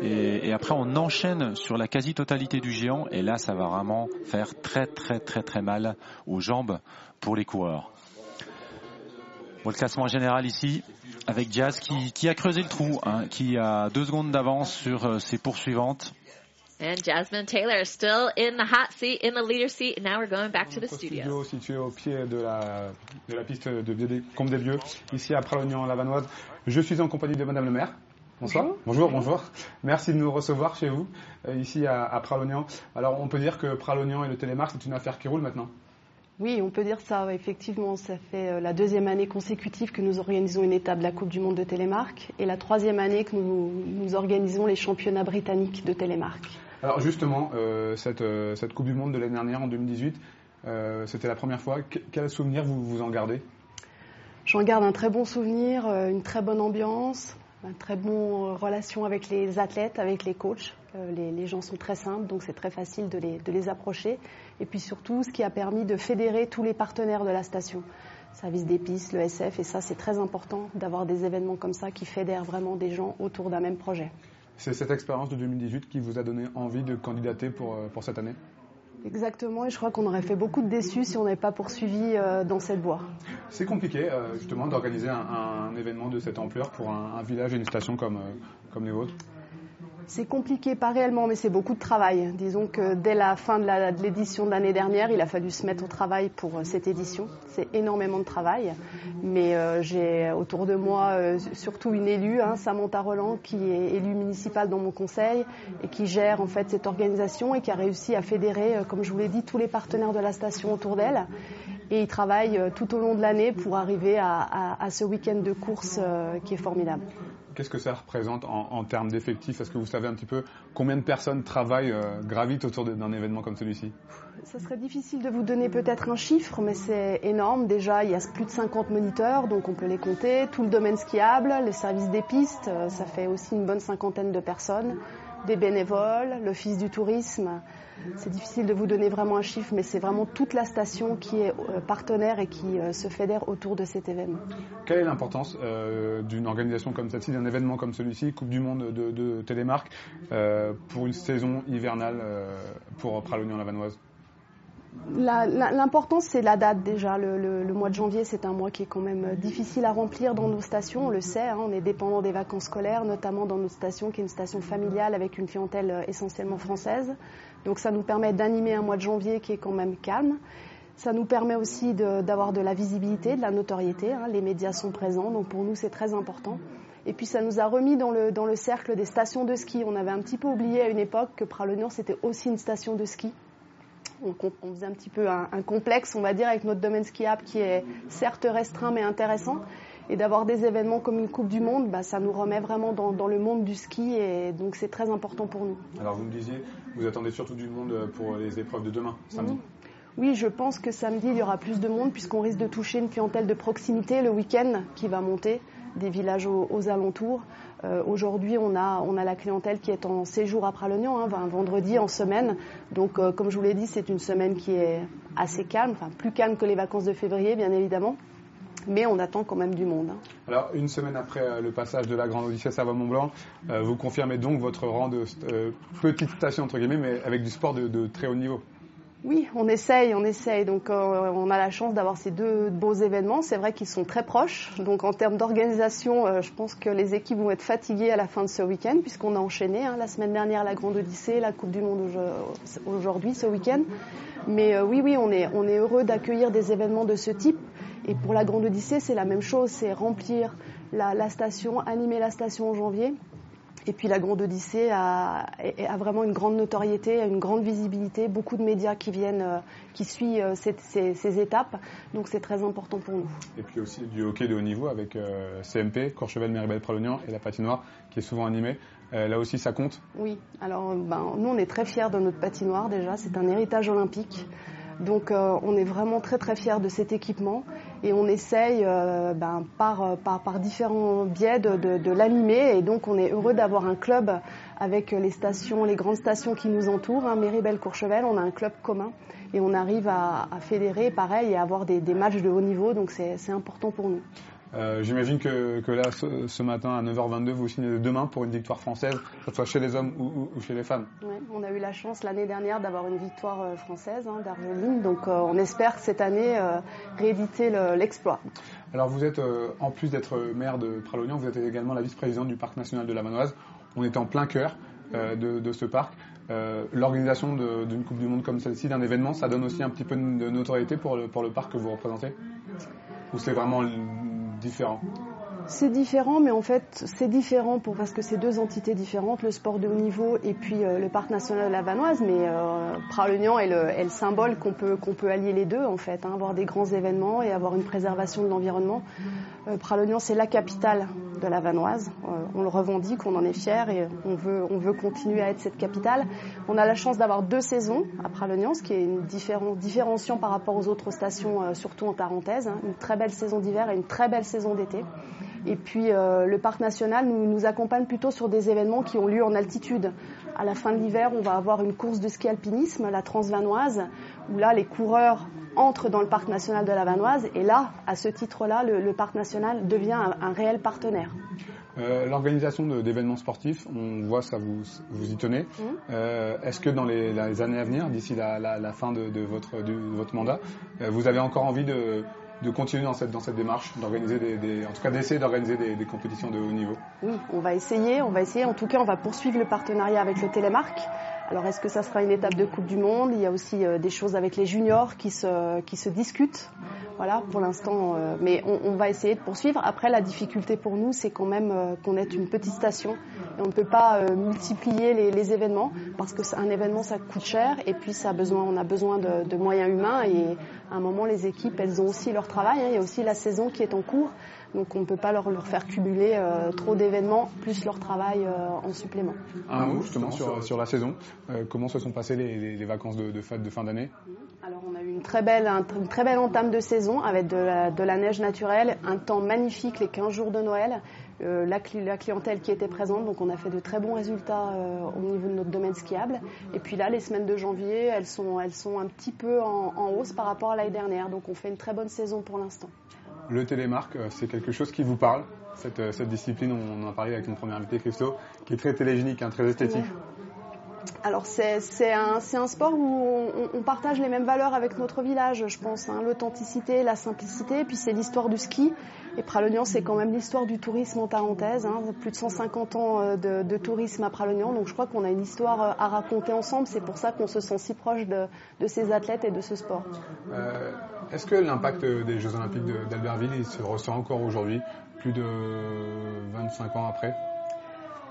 et, et après on enchaîne sur la quasi-totalité du géant et là ça va vraiment faire très très très très mal aux jambes pour les coureurs. Bon, le classement général ici avec Jazz qui, qui a creusé le trou, hein, qui a deux secondes d'avance sur euh, ses poursuivantes. And Jasmine Taylor still in the hot seat, in the leader seat. And now we're going back to the studio. studio situé au pied de la, de la piste de des Combe des Vieux, ici à Pralognan-Lavanoise. Je suis en compagnie de Madame le maire. Bonsoir. Bonjour, bonjour. Merci de nous recevoir chez vous, euh, ici à, à Pralognan. Alors, on peut dire que Pralognan et le télémarque, c'est une affaire qui roule maintenant. Oui, on peut dire ça, effectivement. Ça fait euh, la deuxième année consécutive que nous organisons une étape de la Coupe du Monde de télémarque et la troisième année que nous, nous organisons les championnats britanniques de télémarque. Alors, justement, euh, cette, euh, cette Coupe du Monde de l'année dernière, en 2018, euh, c'était la première fois. Que- quel souvenir vous vous en gardez? J'en garde un très bon souvenir, une très bonne ambiance, une très bonne relation avec les athlètes, avec les coachs. Les, les gens sont très simples, donc c'est très facile de les, de les approcher. Et puis surtout, ce qui a permis de fédérer tous les partenaires de la station. Service des pistes, le SF, et ça c'est très important d'avoir des événements comme ça qui fédèrent vraiment des gens autour d'un même projet. C'est cette expérience de 2018 qui vous a donné envie de candidater pour, euh, pour cette année? Exactement, et je crois qu'on aurait fait beaucoup de déçus si on n'avait pas poursuivi euh, dans cette voie. C'est compliqué, euh, justement, d'organiser un, un événement de cette ampleur pour un, un village et une station comme, euh, comme les vôtres? C'est compliqué, pas réellement, mais c'est beaucoup de travail. Disons que dès la fin de l'édition de l'année dernière, il a fallu se mettre au travail pour euh, cette édition. C'est énormément de travail, mais euh, j'ai autour de moi euh, surtout une élue, hein, Samantha Roland, qui est élue municipale dans mon conseil et qui gère en fait cette organisation et qui a réussi à fédérer, comme je vous l'ai dit, tous les partenaires de la station autour d'elle. Et il travaille euh, tout au long de l'année pour arriver à, ce week-end de course qui est formidable. Qu'est-ce que ça représente en, termes d'effectifs? Est-ce que vous savez un petit peu combien de personnes travaillent, euh, gravitent autour d'un événement comme celui-ci? Ça serait difficile de vous donner peut-être un chiffre, mais c'est énorme. Déjà, il y a plus de 50 moniteurs, donc on peut les compter. Tout le domaine skiable, les services des pistes, euh, ça fait aussi une bonne cinquantaine de personnes. Des bénévoles, l'office du tourisme. C'est difficile de vous donner vraiment un chiffre, mais c'est vraiment toute la station qui est euh, partenaire et qui euh, se fédère autour de cet événement. Quelle est l'importance euh, d'une organisation comme celle-ci, d'un événement comme celui-ci, Coupe du Monde de, de télémarque, euh, pour une saison hivernale pour Pralognan-Lavanoise? L'important, c'est la date déjà. Le, mois de janvier, c'est un mois qui est quand même difficile à remplir dans nos stations, on le sait. Hein. on est dépendant des vacances scolaires, notamment dans notre station qui est une station familiale avec une clientèle euh, essentiellement française. Donc ça nous permet d'animer un mois de janvier qui est quand même calme. Ça nous permet aussi d'avoir de, la visibilité, de la notoriété. Hein. Les médias sont présents, donc pour nous, c'est très important. Et puis ça nous a remis dans le, dans le cercle des stations de ski. On avait un petit peu oublié à une époque que Pralognan, c'était aussi une station de ski on, faisait un petit peu un, complexe, on va dire, avec notre domaine skiable qui est certes restreint mais intéressant. Et d'avoir des événements comme une Coupe du Monde, bah, ça nous remet vraiment dans, le monde du ski et donc c'est très important pour nous. Alors vous me disiez, vous attendez surtout du monde pour les épreuves de demain, samedi Oui, je pense que samedi, il y aura plus de monde puisqu'on risque de toucher une clientèle de proximité le week-end qui va monter des villages aux alentours. Euh, aujourd'hui, on a, on a la clientèle qui est en séjour à Pralognan, hein, un vendredi en semaine. Donc, euh, comme je vous l'ai dit, c'est une semaine qui est assez calme, enfin plus calme que les vacances de février, bien évidemment. Mais on attend quand même du monde. Hein. Alors, une semaine après euh, le passage de la Grande Odyssée à Mont Blanc, vous confirmez donc votre rang de petite station, entre guillemets, mais avec du sport de très haut niveau oui, on essaye, on essaye. Donc, euh, on a la chance d'avoir ces deux beaux événements. C'est vrai qu'ils sont très proches. Donc, en termes d'organisation, euh, je pense que les équipes vont être fatiguées à la fin de ce week-end, puisqu'on a enchaîné hein, la semaine dernière la Grande Odyssée, la Coupe du Monde aujourd'hui, ce week-end. Mais euh, oui, oui, on est, on est heureux d'accueillir des événements de ce type. Et pour la Grande Odyssée, c'est la même chose. C'est remplir la station, animer la station en janvier et puis la Grande Odyssée a, vraiment une grande notoriété, une grande visibilité, beaucoup de médias qui viennent, euh, qui suivent euh, ces, étapes. Donc c'est très important pour nous. Et puis aussi du hockey de haut niveau avec euh, CMP, Courchevel, Méribel, Pralognan et la patinoire qui est souvent animée. là aussi, ça compte? Oui. Alors, ben, nous, on est très fiers de notre patinoire déjà. C'est un héritage olympique. Donc euh, on est vraiment très très fiers de cet équipement et on essaye euh, ben, par, par, par, différents biais de, l'animer et donc on est heureux d'avoir un club avec les stations, les grandes stations qui nous entourent, hein, Méribel, Courchevel, on a un club commun et on arrive à, à fédérer pareil et à avoir des, des matchs de haut niveau donc c'est important pour nous. Euh, j'imagine que, que, là, ce, matin, à 9h22, vous signez demain pour une victoire française, que ce soit chez les hommes ou, ou, chez les femmes. Ouais, on a eu la chance l'année dernière d'avoir une victoire euh, française hein, d'Argeline, donc euh, on espère que cette année euh, rééditer l'exploit. Alors vous êtes, en plus d'être maire de Pralognan, vous êtes également la vice-présidente du Parc national de la Vanoise. On est en plein cœur de, de, ce parc. L'organisation d'une Coupe du Monde comme celle-ci, d'un événement, ça donne aussi un petit peu de notoriété pour le, pour le parc que vous représentez? Ou c'est vraiment différent c'est différent, mais en fait, c'est différent pour, parce que c'est deux entités différentes, le sport de haut niveau et puis euh, le parc national de la Vanoise. Mais euh, Pralognan est le, est le symbole qu'on peut, qu'on peut allier les deux, en fait, hein, avoir des grands événements et avoir une préservation de l'environnement. Euh, Pralognan, c'est la capitale de la Vanoise. Euh, on le revendique, on en est fier et on veut, on veut continuer à être cette capitale. On a la chance d'avoir deux saisons à Pralognan, ce qui est une différen, différenciant par rapport aux autres stations, surtout en Tarentaise. Hein. une très belle saison d'hiver et une très belle saison d'été. Et puis euh, le parc national nous, nous, accompagne plutôt sur des événements qui ont lieu en altitude. À la fin de l'hiver, on va avoir une course de ski alpinisme, la Transvanoise, où là les coureurs entrent dans le parc national de la Vanoise. Et là, à ce titre-là, le, parc national devient un, réel partenaire. Euh, L'organisation d'événements sportifs, on voit ça vous, vous y tenez. Mmh. Euh, Est-ce que dans les, les, années à venir, d'ici la, la, la, fin de, de, votre, de, votre mandat, vous avez encore envie de de continuer dans cette, démarche, d'organiser en tout cas d'essayer d'organiser des, compétitions de haut niveau Oui, on va essayer, on va essayer. En tout cas, on va poursuivre le partenariat avec le Télémarque. Alors, est-ce que ça sera une étape de Coupe du Monde? Il y a aussi euh, des choses avec les juniors qui se, qui se discutent. Voilà, pour l'instant, euh, mais on, va essayer de poursuivre. Après, la difficulté pour nous, c'est quand même euh, qu'on est une petite station et on ne peut pas multiplier les, événements parce que un événement, ça coûte cher et puis ça a besoin, on a besoin de, de moyens humains et à un moment, les équipes, elles ont aussi leur travail. Hein. Il y a aussi la saison qui est en cours. Donc on ne peut pas leur, leur faire cumuler euh, trop d'événements plus leur travail euh, en supplément. Un mot justement sur, sur la saison. Euh, comment se sont passées les, les, vacances de, de fête de fin d'année? Alors on a eu une très belle, une très belle entame de saison avec de la, de la, neige naturelle, un temps magnifique les 15 jours de Noël, la, la, clientèle qui était présente. Donc on a fait de très bons résultats au niveau de notre domaine skiable. Et puis là, les semaines de janvier, elles sont, elles sont un petit peu en, en hausse par rapport à l'année dernière. Donc on fait une très bonne saison pour l'instant le télémarque, euh, c'est quelque chose qui vous parle cette, euh, cette, discipline, on en a parlé avec mon premier invité Christo, qui est très télégénique, hein, très esthétique. Alors c'est un, sport où on, partage les mêmes valeurs avec notre village, je pense. Hein, L'authenticité, la simplicité, puis c'est l'histoire du ski. Et Pralognan, c'est quand même l'histoire du tourisme en Tarentaise. Hein, plus de 150 ans euh, de, tourisme à Pralognan, donc je crois qu'on a une histoire euh, à raconter ensemble. C'est pour ça qu'on se sent si proche de, de, ces athlètes et de ce sport. Euh, Est-ce que l'impact des Jeux Olympiques d'Albertville se ressent encore aujourd'hui, plus de 25 ans après?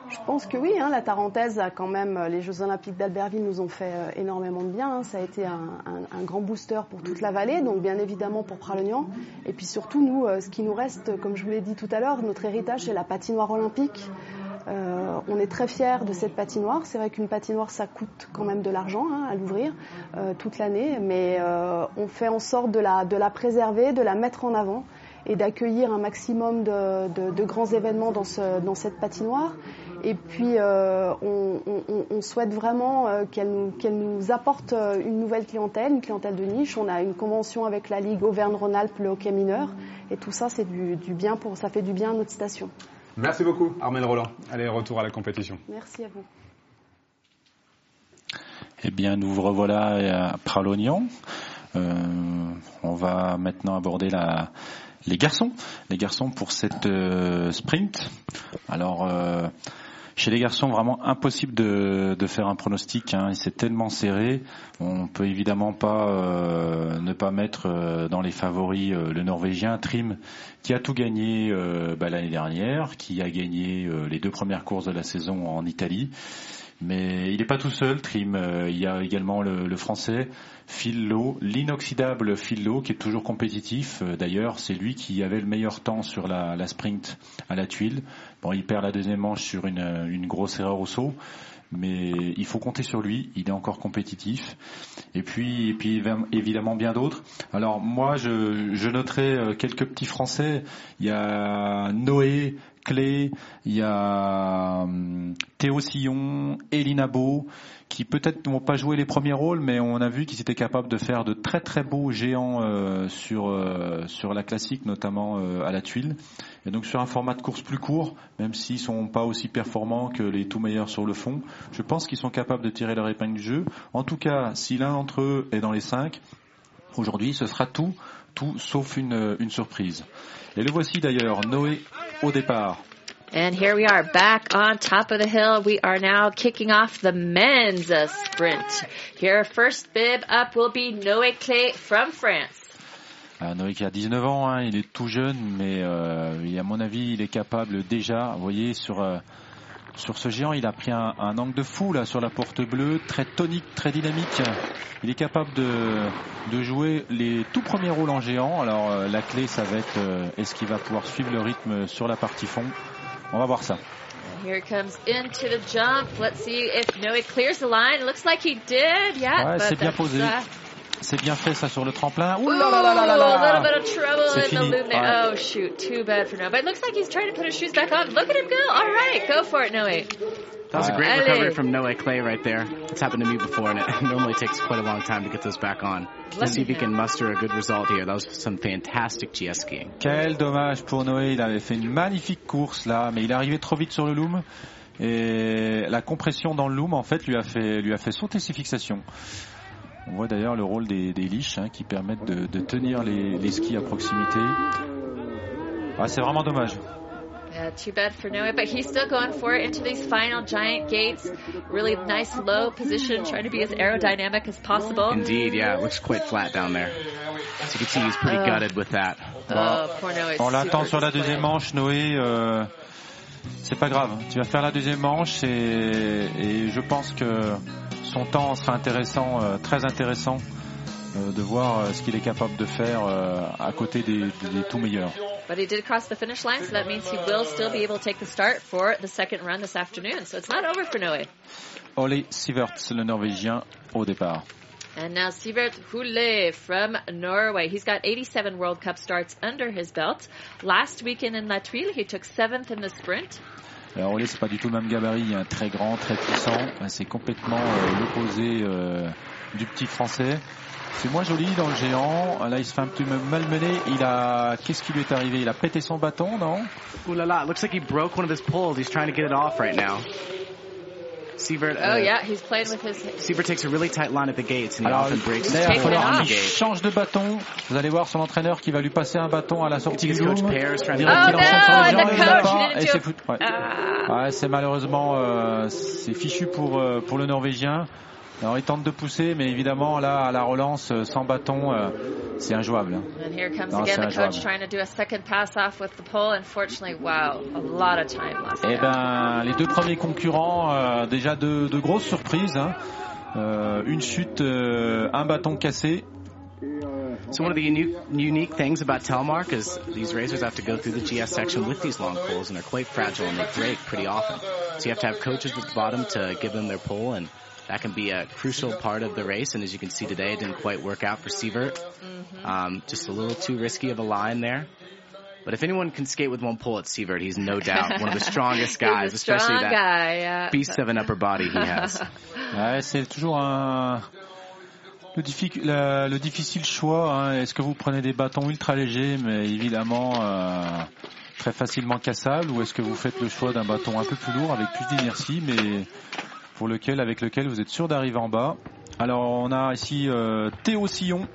Je pense que oui, hein, la Tarentaise a quand même, euh, les Jeux Olympiques d'Albertville nous ont fait euh, énormément de bien. Hein. Ça a été un, grand booster pour toute la vallée, donc bien évidemment pour Pralognan. Et puis surtout, nous, euh, ce qui nous reste, comme je vous l'ai dit tout à l'heure, notre héritage, c'est la patinoire olympique. Euh, on est très fiers de cette patinoire. C'est vrai qu'une patinoire, ça coûte quand même de l'argent hein, à l'ouvrir euh, toute l'année, mais euh, on fait en sorte de la, de la préserver, de la mettre en avant et d'accueillir un maximum de, de, de, grands événements dans, ce, dans cette patinoire. Et puis, euh, on, on, on, souhaite vraiment euh, qu'elle nous, apporte une nouvelle clientèle, une clientèle de niche. On a une convention avec la Ligue Auvergne-Rhône-Alpes, le hockey mineur. Et tout ça, c'est du, du, bien pour, ça fait du bien à notre station. Merci beaucoup, Armel Roland. Allez, retour à la compétition. Merci à vous. Eh bien, nous revoilà à Pralognan. Euh, on va maintenant aborder la, les garçons, les garçons pour cette euh, sprint. Alors, euh, chez les garçons, vraiment impossible de, faire un pronostic. Hein. C'est tellement serré. On peut évidemment pas euh, ne pas mettre euh, dans les favoris euh, le Norvégien Trim, qui a tout gagné bah, l'année dernière, qui a gagné les deux premières courses de la saison en Italie. Mais il n'est pas tout seul, Trim. il y a également le, le Français Phil Lowe, l'inoxydable Phil Lowe, qui est toujours compétitif. D'ailleurs, c'est lui qui avait le meilleur temps sur la, sprint à la tuile. Bon, il perd la deuxième manche sur une, une grosse erreur au saut mais il faut compter sur lui, il est encore compétitif. Et puis, et puis évidemment bien d'autres. Alors moi, je, je noterai quelques petits Français. Il y a Noé, Clé, il y a Théo Sillon, Elina Beau, qui peut-être n'ont pas joué les premiers rôles, mais on a vu qu'ils étaient capables de faire de très très beaux géants euh, sur euh, sur la classique, notamment euh, à la tuile. Et donc sur un format de course plus court, même s'ils sont pas aussi performants que les tout meilleurs sur le fond, je pense qu'ils sont capables de tirer leur épingle du jeu. En tout cas, si l'un d'entre eux est dans les cinq, aujourd'hui, ce sera tout, tout sauf une, une surprise. Et le voici d'ailleurs, Noé au départ. And here we are back on top of the hill. We are now kicking off the men's uh, sprint. Here, first bib up will be Noé Clé from France. Euh, Noé qui a 19 ans, hein, il est tout jeune, mais euh, à mon avis, il est capable déjà, vous voyez, sur, euh, sur ce géant, il a pris un, un, angle de fou là sur la porte bleue, très tonique, très dynamique. Il est capable de, de jouer les tout premiers rôles en géant. Alors euh, la clé, ça va être est-ce qu'il va pouvoir suivre le rythme sur la partie fond? On va voir ça. Here it comes into the jump. Let's see if Noé clears the line. It looks like he did. Yeah, ouais, c'est bien posé. Uh... C'est bien fait ça sur le tremplin. Ouh là là là là là A little bit of trouble in fini. the loop there. Oh shoot, too bad for Noé. But it looks like he's trying to put his shoes back on. Look at him go. All right, go for it, Noé. That was a great recovery from Noé Clay right there. It's happened to me before, and it normally takes quite a long time to get those back on. Let's see if he can muster a good result here. That was some fantastic GS skiing. Quel dommage pour Noé. Il avait fait une magnifique course là, mais il est arrivé trop vite sur le loom. Et la compression dans le loom, en fait, lui a fait, lui a fait sauter ses fixations. On voit d'ailleurs le rôle des, des liches hein, qui permettent de, de tenir les, les, skis à proximité. Ah, c'est vraiment dommage. Yeah, too bad for Noah, but he's still going for it into these final giant gates. Really nice low position, trying to be as aerodynamic as possible. Indeed, yeah, it looks quite flat down there. As you can see, he's pretty uh, gutted with that. Oh, poor Noé. On l'attend sur la deuxième manche, Noé. Euh, c'est pas grave, tu vas faire la deuxième manche et, et je pense que son temps sera intéressant, euh, très intéressant euh, de voir euh, ce qu'il est capable de faire à côté des, des, des, tout meilleurs. But he did cross the finish line, so that means he will still be able to take the start for the second run this afternoon. So it's not over for Noé. Ole Siverts, le Norvégien, au départ. And now Sivert Hulle from Norway. He's got 87 World Cup starts under his belt. Last weekend in La Tuile, he took seventh in the sprint. Alors Olé, c'est pas du tout le même gabarit, un très grand, très puissant. C'est complètement euh, l'opposé euh, du petit français. C'est moins joli dans le géant. Là, il se fait un petit peu malmené. Il a, qu'est-ce qui lui est arrivé? Il a pété son bâton, non? Ouh là là, looks like he broke one of his poles. He's trying to get it off right now. Sievert. Oh uh, yeah, he's playing with his. Sievert takes a really tight line at the gates, and he Alors, often breaks d'ailleurs, il change de bâton. Vous allez voir son entraîneur qui va lui passer un bâton à la sortie du loom. pairs trying to Direct, Oh enchaîne sur no, les didn't et do c'est foot. Ouais. Ah. Ouais, c'est malheureusement euh, c'est fichu pour euh, pour le Norvégien. Alors il tente de pousser, mais évidemment là à la relance euh, sans bâton, euh, c'est injouable. hein. And here comes Non, again the injouable. coach trying to do a second pass off with the pole. Unfortunately, wow, a lot of time left. Eh ben, les deux premiers concurrents, euh, déjà de, de grosses surprises. hein. Euh, une chute, euh, un bâton cassé. So one of the unique, unique things about Telmark is these racers have to go through the GS section with these long poles, and they're quite fragile and they break pretty often. So you have to have coaches at the bottom to give them their pole, and that can be a crucial part of the race. And as you can see today, it didn't quite work out for Sievert. Um, just a little too risky of a line there. But if anyone can skate with one pole, it's Sievert. He's no doubt one of the strongest guys, He's a strong especially that guy. Yeah. beast of an upper body he has. Ouais, c'est toujours un le, diffic- la- le difficile choix. hein. Est-ce que vous prenez des bâtons ultra légers, mais évidemment euh, très facilement cassables, ou est-ce que vous faites le choix d'un bâton un peu plus lourd avec plus d'inertie, mais pour lequel, avec lequel vous êtes sûr d'arriver en bas Alors on a ici euh, Théo Sillon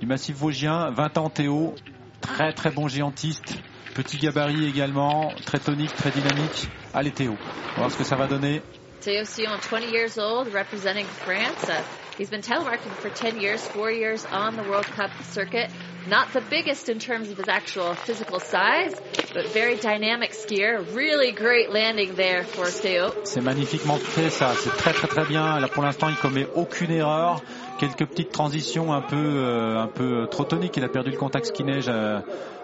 du massif vosgien, 20 ans Théo, très très bon géantiste, petit gabarit également, très tonique, très dynamique. Allez Théo, on va voir ce que ça va donner. Théo Sion, 20 years old, representing France. Uh, he's been telemarking for 10 years, four years on the World Cup circuit. Not the biggest in terms of his actual physical size, but very dynamic skier. Really great landing there for Théo. C'est magnifiquement fait ça, c'est très très très bien. Là pour l'instant il commet aucune erreur. Quelques petites transitions un peu euh, un peu trop toniques. Il a perdu le contact ski neige euh,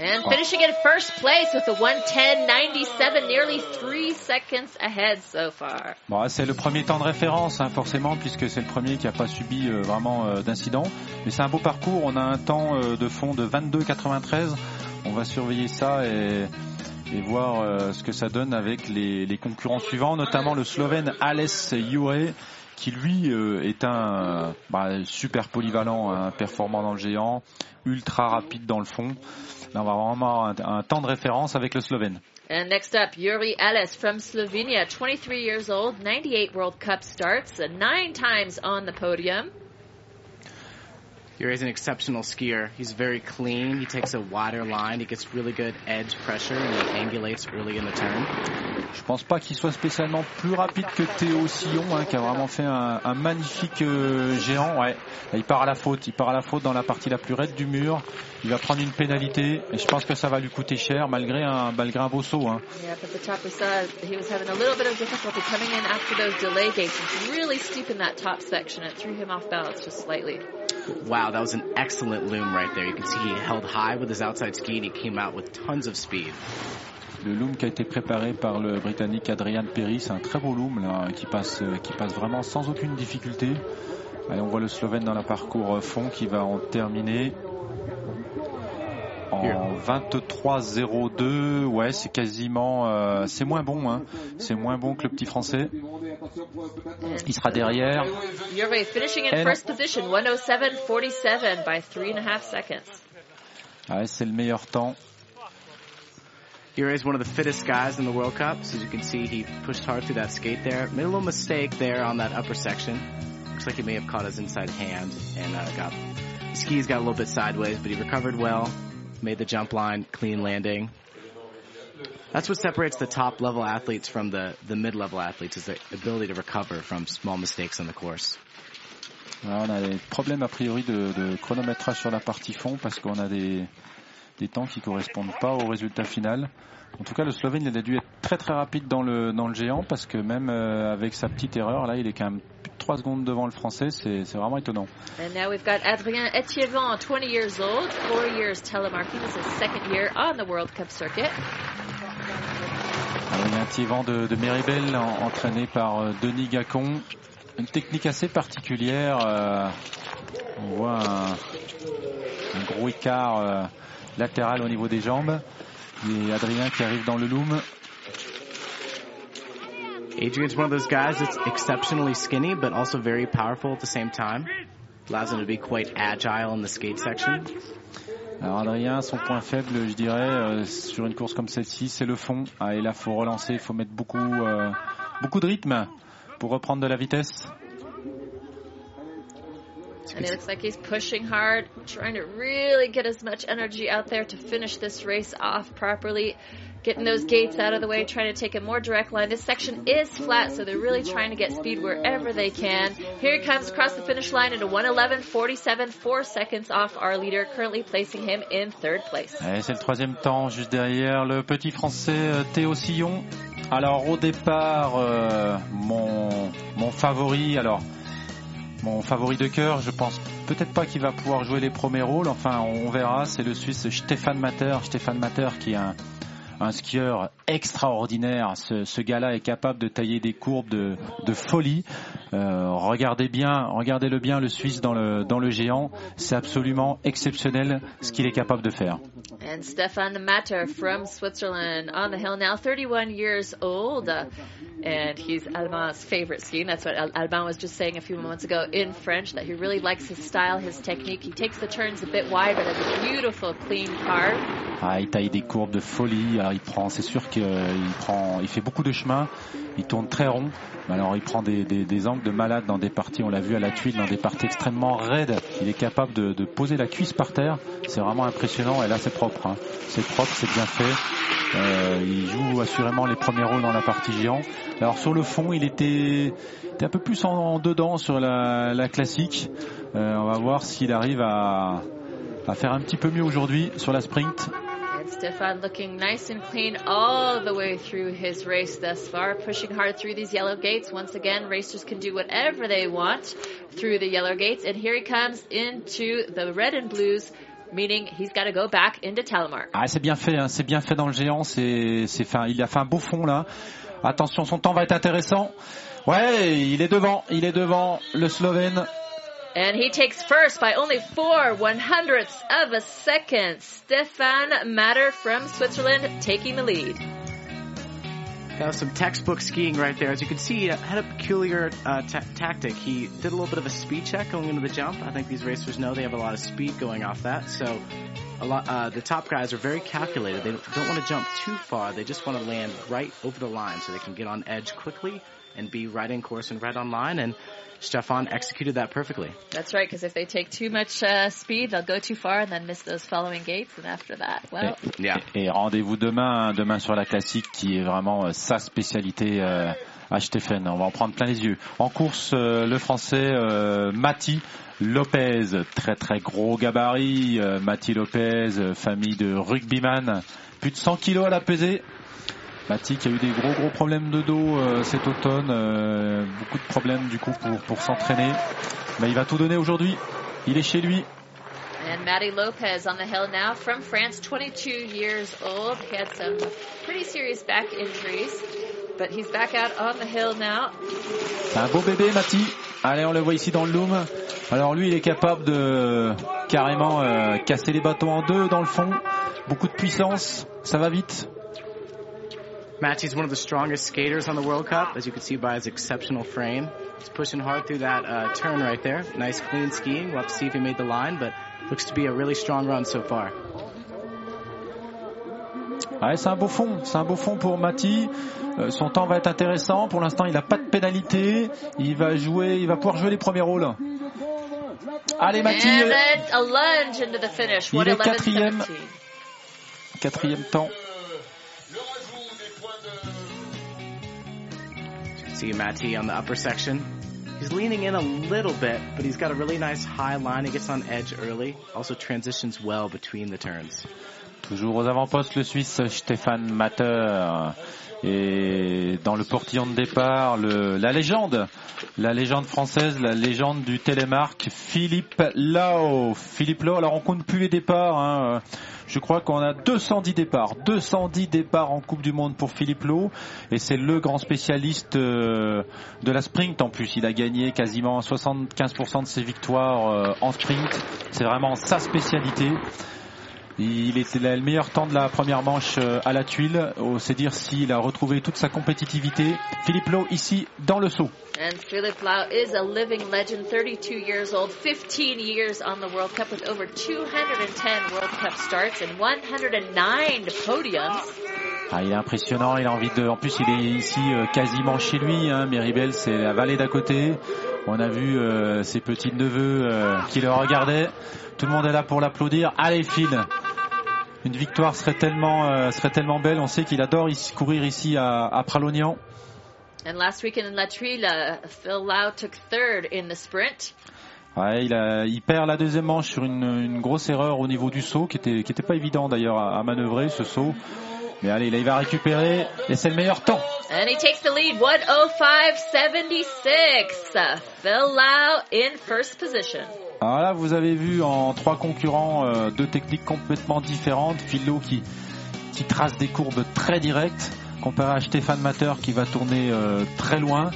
And finishing in first place with a 110.97, nearly three seconds ahead so far. Bon, c'est le premier temps de référence, hein, forcément, puisque c'est le premier qui n'a pas subi euh, vraiment euh, d'incident. Mais c'est un beau parcours. On a un temps euh, de fond de 22,93. On va surveiller ça et, voir euh, ce que ça donne avec les, concurrents suivants, notamment le Slovène Ales Jure, qui lui est un bah, super polyvalent, un performant dans le géant, ultra rapide dans le fond. Là, on va vraiment avoir un, un temps de référence avec le Slovène. And next up, Yuri Ellis from Slovenia, 23 years old, 98 World Cup starts, nine times on the podium. Yuri is an exceptional skier. He's very clean. He takes a wider line. He gets really good edge pressure and he angulates early in the turn. Je pense pas qu'il soit spécialement plus rapide que Théo Sillon, hein, qui a vraiment fait un, un magnifique euh, géant. Ouais, il part à la faute, il part à la faute dans la partie la plus raide du mur. Il va prendre une pénalité et je pense que ça va lui coûter cher malgré un, malgré un beau saut. Hein. Yeah, at the top we saw he was having a little bit of difficulty coming in after those delay gates. It's really steep in that top section. It threw him off balance just slightly. Wow, that was an excellent loom right there. You can see he held high with his outside ski and he came out with tons of speed. Le loom qui a été préparé par le Britannique Adrian Perry, c'est un très beau loom là, qui passe, euh, qui passe vraiment sans aucune difficulté. On voit le Slovène dans la parcours euh, fond qui va en terminer 23-02. Ouais, c'est quasiment, euh, c'est moins bon, hein. C'est moins bon que le petit français. Il sera derrière. Yuri finishing in first position, 107.47 by three and a half seconds. Ouais, c'est le meilleur temps. Yuri is one of the fittest guys in the World Cup. So as you can see, he pushed hard through that skate there. Made a little mistake there on that upper section. Looks like he may have caught his inside hand and uh, got his skis got a little bit sideways, but he recovered well. Made the jump line, clean landing. That's what separates the top level athletes from the, the mid level athletes is the ability to recover from small mistakes on the course. Voilà, on a des problèmes a priori de, de chronométrage sur la partie fond parce qu'on a des, des temps qui correspondent pas au résultat final. En tout cas, le Slovène il a dû être très très rapide dans le dans le géant parce que même euh, avec sa petite erreur, là, il est quand même plus de 3 secondes devant le Français. C'est c'est vraiment étonnant. And now we've got Adrien Etievant, 20 years old, four years telemarking. This is his second year on the World Cup circuit. Alors, il y a un petit vent de, de Méribel en- entraîné par euh, Denis Gacon. une technique assez particulière. euh, on voit un, un gros écart latéral au niveau des jambes. Et Adrien qui arrive dans le loom. Adrian's one of those guys that's exceptionally skinny, but also very powerful at the same time. Allows him to be quite agile in the skate section. Alors Adrien, son point faible, je dirais, euh, sur une course comme celle-ci, c'est le fond. Ah, et là, faut relancer, il faut mettre beaucoup, euh, beaucoup de rythme pour reprendre de la vitesse. And it looks like he's pushing hard, trying to really get as much energy out there to finish this race off properly. Getting those gates out of the way, trying to take a more direct line. This section is flat, so they're really trying to get speed wherever they can. Here he comes across the finish line a 111.47, four seconds off our leader, currently placing him in third place. C'est le troisième temps, juste derrière le petit français euh, Théo Sillon. Alors au départ, euh, mon, mon favori, alors mon favori de cœur, je pense peut-être pas qu'il va pouvoir jouer les premiers rôles, enfin on verra, c'est le Suisse Stéphane Mater, Stéphane Mater qui est un, skieur extraordinaire. Ce, gars-là est capable de tailler des courbes de, folie. Euh, regardez bien, regardez-le bien, le Suisse dans le géant. C'est absolument exceptionnel ce qu'il est capable de faire. And Stefan Matter from Switzerland on the hill now, 31 years old. Uh, and he's Alban's favorite skiing. That's what Al- Alban was just saying a few moments ago in French, that he really likes his style, his technique. He takes the turns a bit wide, but has a beautiful, clean car. Ah, il taille des courbes de folie. Alors, il prend, c'est sûr qu'il prend, il fait beaucoup de chemin. Il tourne très rond. Alors, il prend des, des, angles de malade dans des parties. On l'a vu à la tuile, dans des parties extrêmement raides. Il est capable de, de poser la cuisse par terre. C'est vraiment impressionnant. Et là, c'est propre. hein. C'est propre, c'est bien fait. Euh, il joue assurément les premiers rôles dans la partie géant. Alors, sur le fond, il était, était un peu plus en, en dedans sur la, la classique. Euh, on va voir s'il arrive à, à faire un petit peu mieux aujourd'hui sur la sprint. Stefan looking nice and clean all the way through his race thus far, pushing hard through these yellow gates. Once again, racers can do whatever they want through the yellow gates. And here he comes into the red and blues, meaning he's got to go back into Telemark. Ah, c'est bien fait, hein, c'est bien fait dans le géant. C'est, c'est fin, il a fait un beau fond là. Attention, son temps va être intéressant. Ouais, il est devant, il est devant le Slovène. And he takes first by only four one hundredths of a second. Stefan Matter from Switzerland taking the lead. That was some textbook skiing right there. As you can see, he had a peculiar uh, ta- tactic. He did a little bit of a speed check going into the jump. I think these racers know they have a lot of speed going off that. So, a lot uh, the top guys are very calculated. They don't want to jump too far. They just want to land right over the line so they can get on edge quickly and be right in course and right on line. And Stefan executed that perfectly. That's right, because if they take too much uh, speed, they'll go too far and then miss those following gates. And after that, well, Yeah. Et rendez-vous demain, demain sur la classique qui est vraiment euh, sa spécialité euh, à Stéphane. On va en prendre plein les yeux. En course, euh, le français euh, Mati Lopez, très très gros gabarit. Euh, Mati Lopez, euh, famille de rugbyman, plus de 100 kilos à la pesée. Mati qui a eu des gros gros problèmes de dos euh, cet automne, euh, beaucoup de problèmes du coup pour, pour s'entraîner. Mais il va tout donner aujourd'hui. Il est chez lui. And Matty Lopez on the hill now from France, 22 years old. He had some pretty serious back injuries, but he's back out on the hill now. Un beau bébé, Mati. Allez, on le voit ici dans le loom. Alors lui, il est capable de carrément euh, casser les bâtons en deux dans le fond. Beaucoup de puissance, ça va vite. Matty's one of the strongest skaters on the World Cup, as you can see by his exceptional frame. He's pushing hard through that uh, turn right there. Nice clean skiing. We'll have to see if he made the line, but looks to be a really strong run so far. Ouais, c'est un beau fond, c'est un beau fond pour Mati. Euh, son temps va être intéressant. Pour l'instant, il n'a pas de pénalité. Il va jouer, il va pouvoir jouer les premiers rôles. Allez, Mati, euh. Il est quatrième. 111.17. quatrième temps. See Matty on the upper section. He's leaning in a little bit, but he's got a really nice high line. He gets on edge early. Also transitions well between the turns. Toujours aux avant-postes, le Suisse Stéphane Matter. Et dans le portillon de départ, le, la légende, la légende française, la légende du télémarque, Philippe Lau. Philippe Lau, alors on compte plus les départs. Hein. Je crois qu'on a 210 départs, 210 départs en Coupe du Monde pour Philippe Lau, et c'est le grand spécialiste euh, de la sprint en plus. Il a gagné quasiment 75% de ses victoires euh, en sprint. C'est vraiment sa spécialité. Il était le meilleur temps de la première manche euh, à la tuile. C'est dire s'il a retrouvé toute sa compétitivité. Philippe Lowe ici dans le saut. And Philippe Lau is a living legend, 32 years old, 15 years on the World Cup with over 210 World Cup starts and 109 podiums. Ah, il est impressionnant, il a envie de. En plus, il est ici euh, quasiment chez lui. Hein. Méribel, c'est la vallée d'à côté. On a vu euh, ses petits neveux euh, qui le regardaient. Tout le monde est là pour l'applaudir. Allez, Phil, une victoire serait tellement, euh, serait tellement belle. On sait qu'il adore ici, courir ici à, à Pralognan. And last weekend in La Trille, Phil Lau took third in the sprint. Ouais, il, a, il perd la deuxième manche sur une, une grosse erreur au niveau du saut, qui était, qui était pas évident d'ailleurs à, à manœuvrer ce saut. Mais allez, là il va récupérer et c'est le meilleur temps. And he takes the lead, 105.76. Phil Lau in first position. Alors là, vous avez vu en trois concurrents euh, deux techniques complètement différentes. Philo qui, qui trace des courbes très directes, comparé à Stéphane Mater qui va tourner euh, très loin.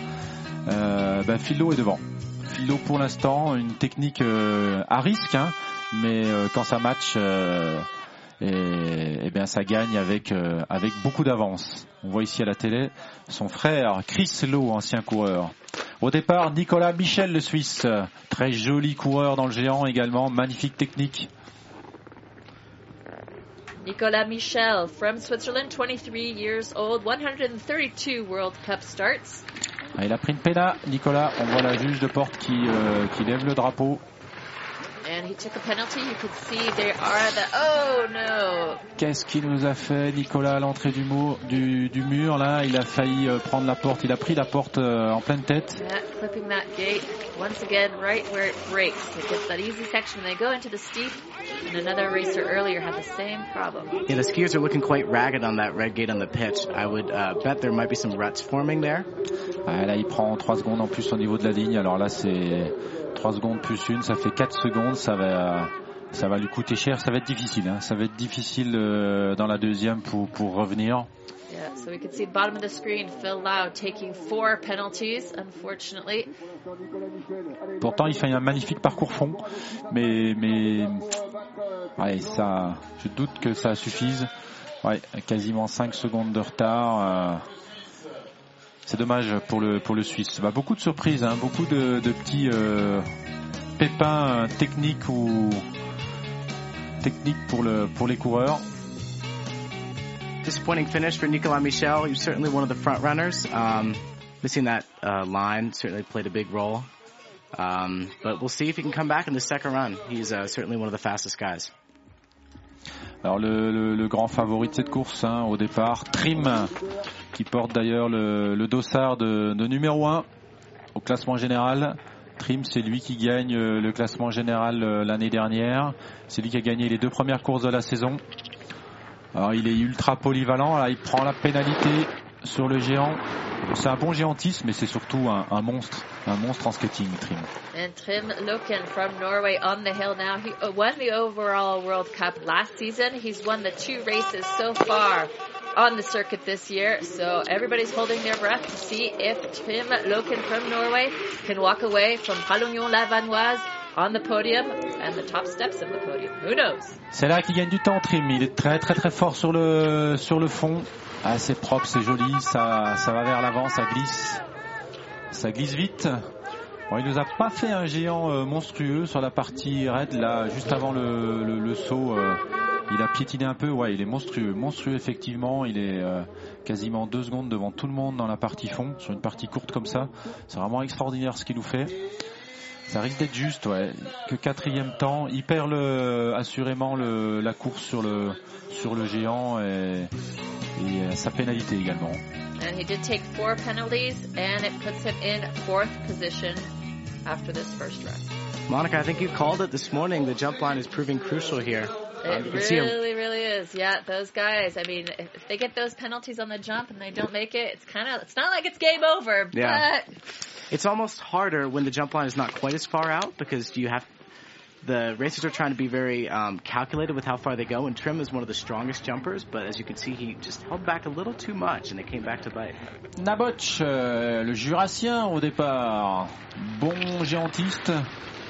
Euh, ben Philo est devant. Philo pour l'instant, une technique euh, à risque, hein, mais euh, quand ça match, et, et bien ça gagne avec, euh, avec beaucoup d'avance. On voit ici à la télé son frère Chris Lowe, ancien coureur. Au départ, Nicolas Michel, le Suisse. Très joli coureur dans le géant également. Magnifique technique. Nicolas Michel from Switzerland, 23 years old, 132 World Cup starts. Ah, il a pris une péna, Nicolas. On voit la juge de porte qui, euh, qui lève le drapeau. And he took a penalty. You could see there are the. Oh no! Qu'est-ce qu'il nous a fait, Nicolas, à l'entrée du, mur, du, du mur Là, il a failli euh, prendre la porte. Il a pris la porte euh, en pleine tête. Yeah, clipping that gate once again right where it breaks. It gets that easy section. They go into the steep, and another racer earlier had the same problem. Yeah, the skiers are looking quite ragged on that red gate on the pitch. I would uh, bet there might be some ruts forming there. Ah, là, il prend 3 secondes en plus au niveau de la ligne. Alors là, c'est 3 secondes plus une, ça fait 4 secondes. Ça va, ça va lui coûter cher. Ça va être difficile. Hein. Ça va être difficile euh, dans la deuxième pour, pour revenir. Yeah, so we can see bottom of the screen. Phil Lau taking four penalties, unfortunately. Pourtant, il fait un magnifique parcours fond, mais mais ouais, ça, je doute que ça suffise. Ouais, quasiment 5 secondes de retard. euh, c'est dommage pour le pour le Suisse. Bah, beaucoup de surprises, hein, beaucoup de, de petits euh, pépins euh, techniques ou techniques pour le pour les coureurs. Disappointing finish for Nicolas Michel. He was certainly one of the front runners. Um, missing that uh, line certainly played a big role. Um, but we'll see if he can come back in the second run. He's uh, certainly one of the fastest guys. Alors le, le- le grand favori de cette course hein, au départ, Trim, qui porte d'ailleurs le, le dossard de, de numéro 1 au classement général. Trim, c'est lui qui gagne euh, le classement général euh, l'année dernière. C'est lui qui a gagné les deux premières courses de la saison. Alors il est ultra polyvalent. Là, il prend la pénalité sur le géant. C'est un bon géantiste, mais c'est surtout un, un monstre, un monstre en skating, Trim. And Trim Loken from Norway on the hill now. He uh, won the overall World Cup last season. He's won the two races so far on the circuit this year. So everybody's holding their breath to see if Tim Loken from Norway can walk away from Palognon-Lavanoise on the podium and the top steps of the podium. Who knows? C'est là qu'il gagne du temps, Trim. Il est très très très fort sur le sur le fond. C'est propre, c'est joli, ça ça va vers l'avant, ça glisse, ça glisse vite. Bon, il nous a pas fait un géant euh, monstrueux sur la partie raide là, juste avant le, le, le saut. euh, il a piétiné un peu, ouais, il est monstrueux, monstrueux effectivement. Il est euh, quasiment deux secondes devant tout le monde dans la partie fond, sur une partie courte comme ça. C'est vraiment extraordinaire ce qu'il nous fait. Ça risque d'être juste, ouais. Que quatrième temps, il perd le, assurément le, la course sur le, sur le géant et, et euh, sa pénalité également. And he did take four penalties and it puts him in fourth position after this first run. Monica, I think you called it this morning. The jump line is proving crucial here. It really, really is. Yeah, those guys. I mean, if they get those penalties on the jump and they don't make it, it's kind of. It's not like it's game over. Yeah. But It's almost harder when the jump line is not quite as far out because you have the racers are trying to be very um, calculated with how far they go. And Trim is one of the strongest jumpers, but as you can see, he just held back a little too much, and it came back to bite. Naboch, euh, le jurassien au départ. Bon géantiste.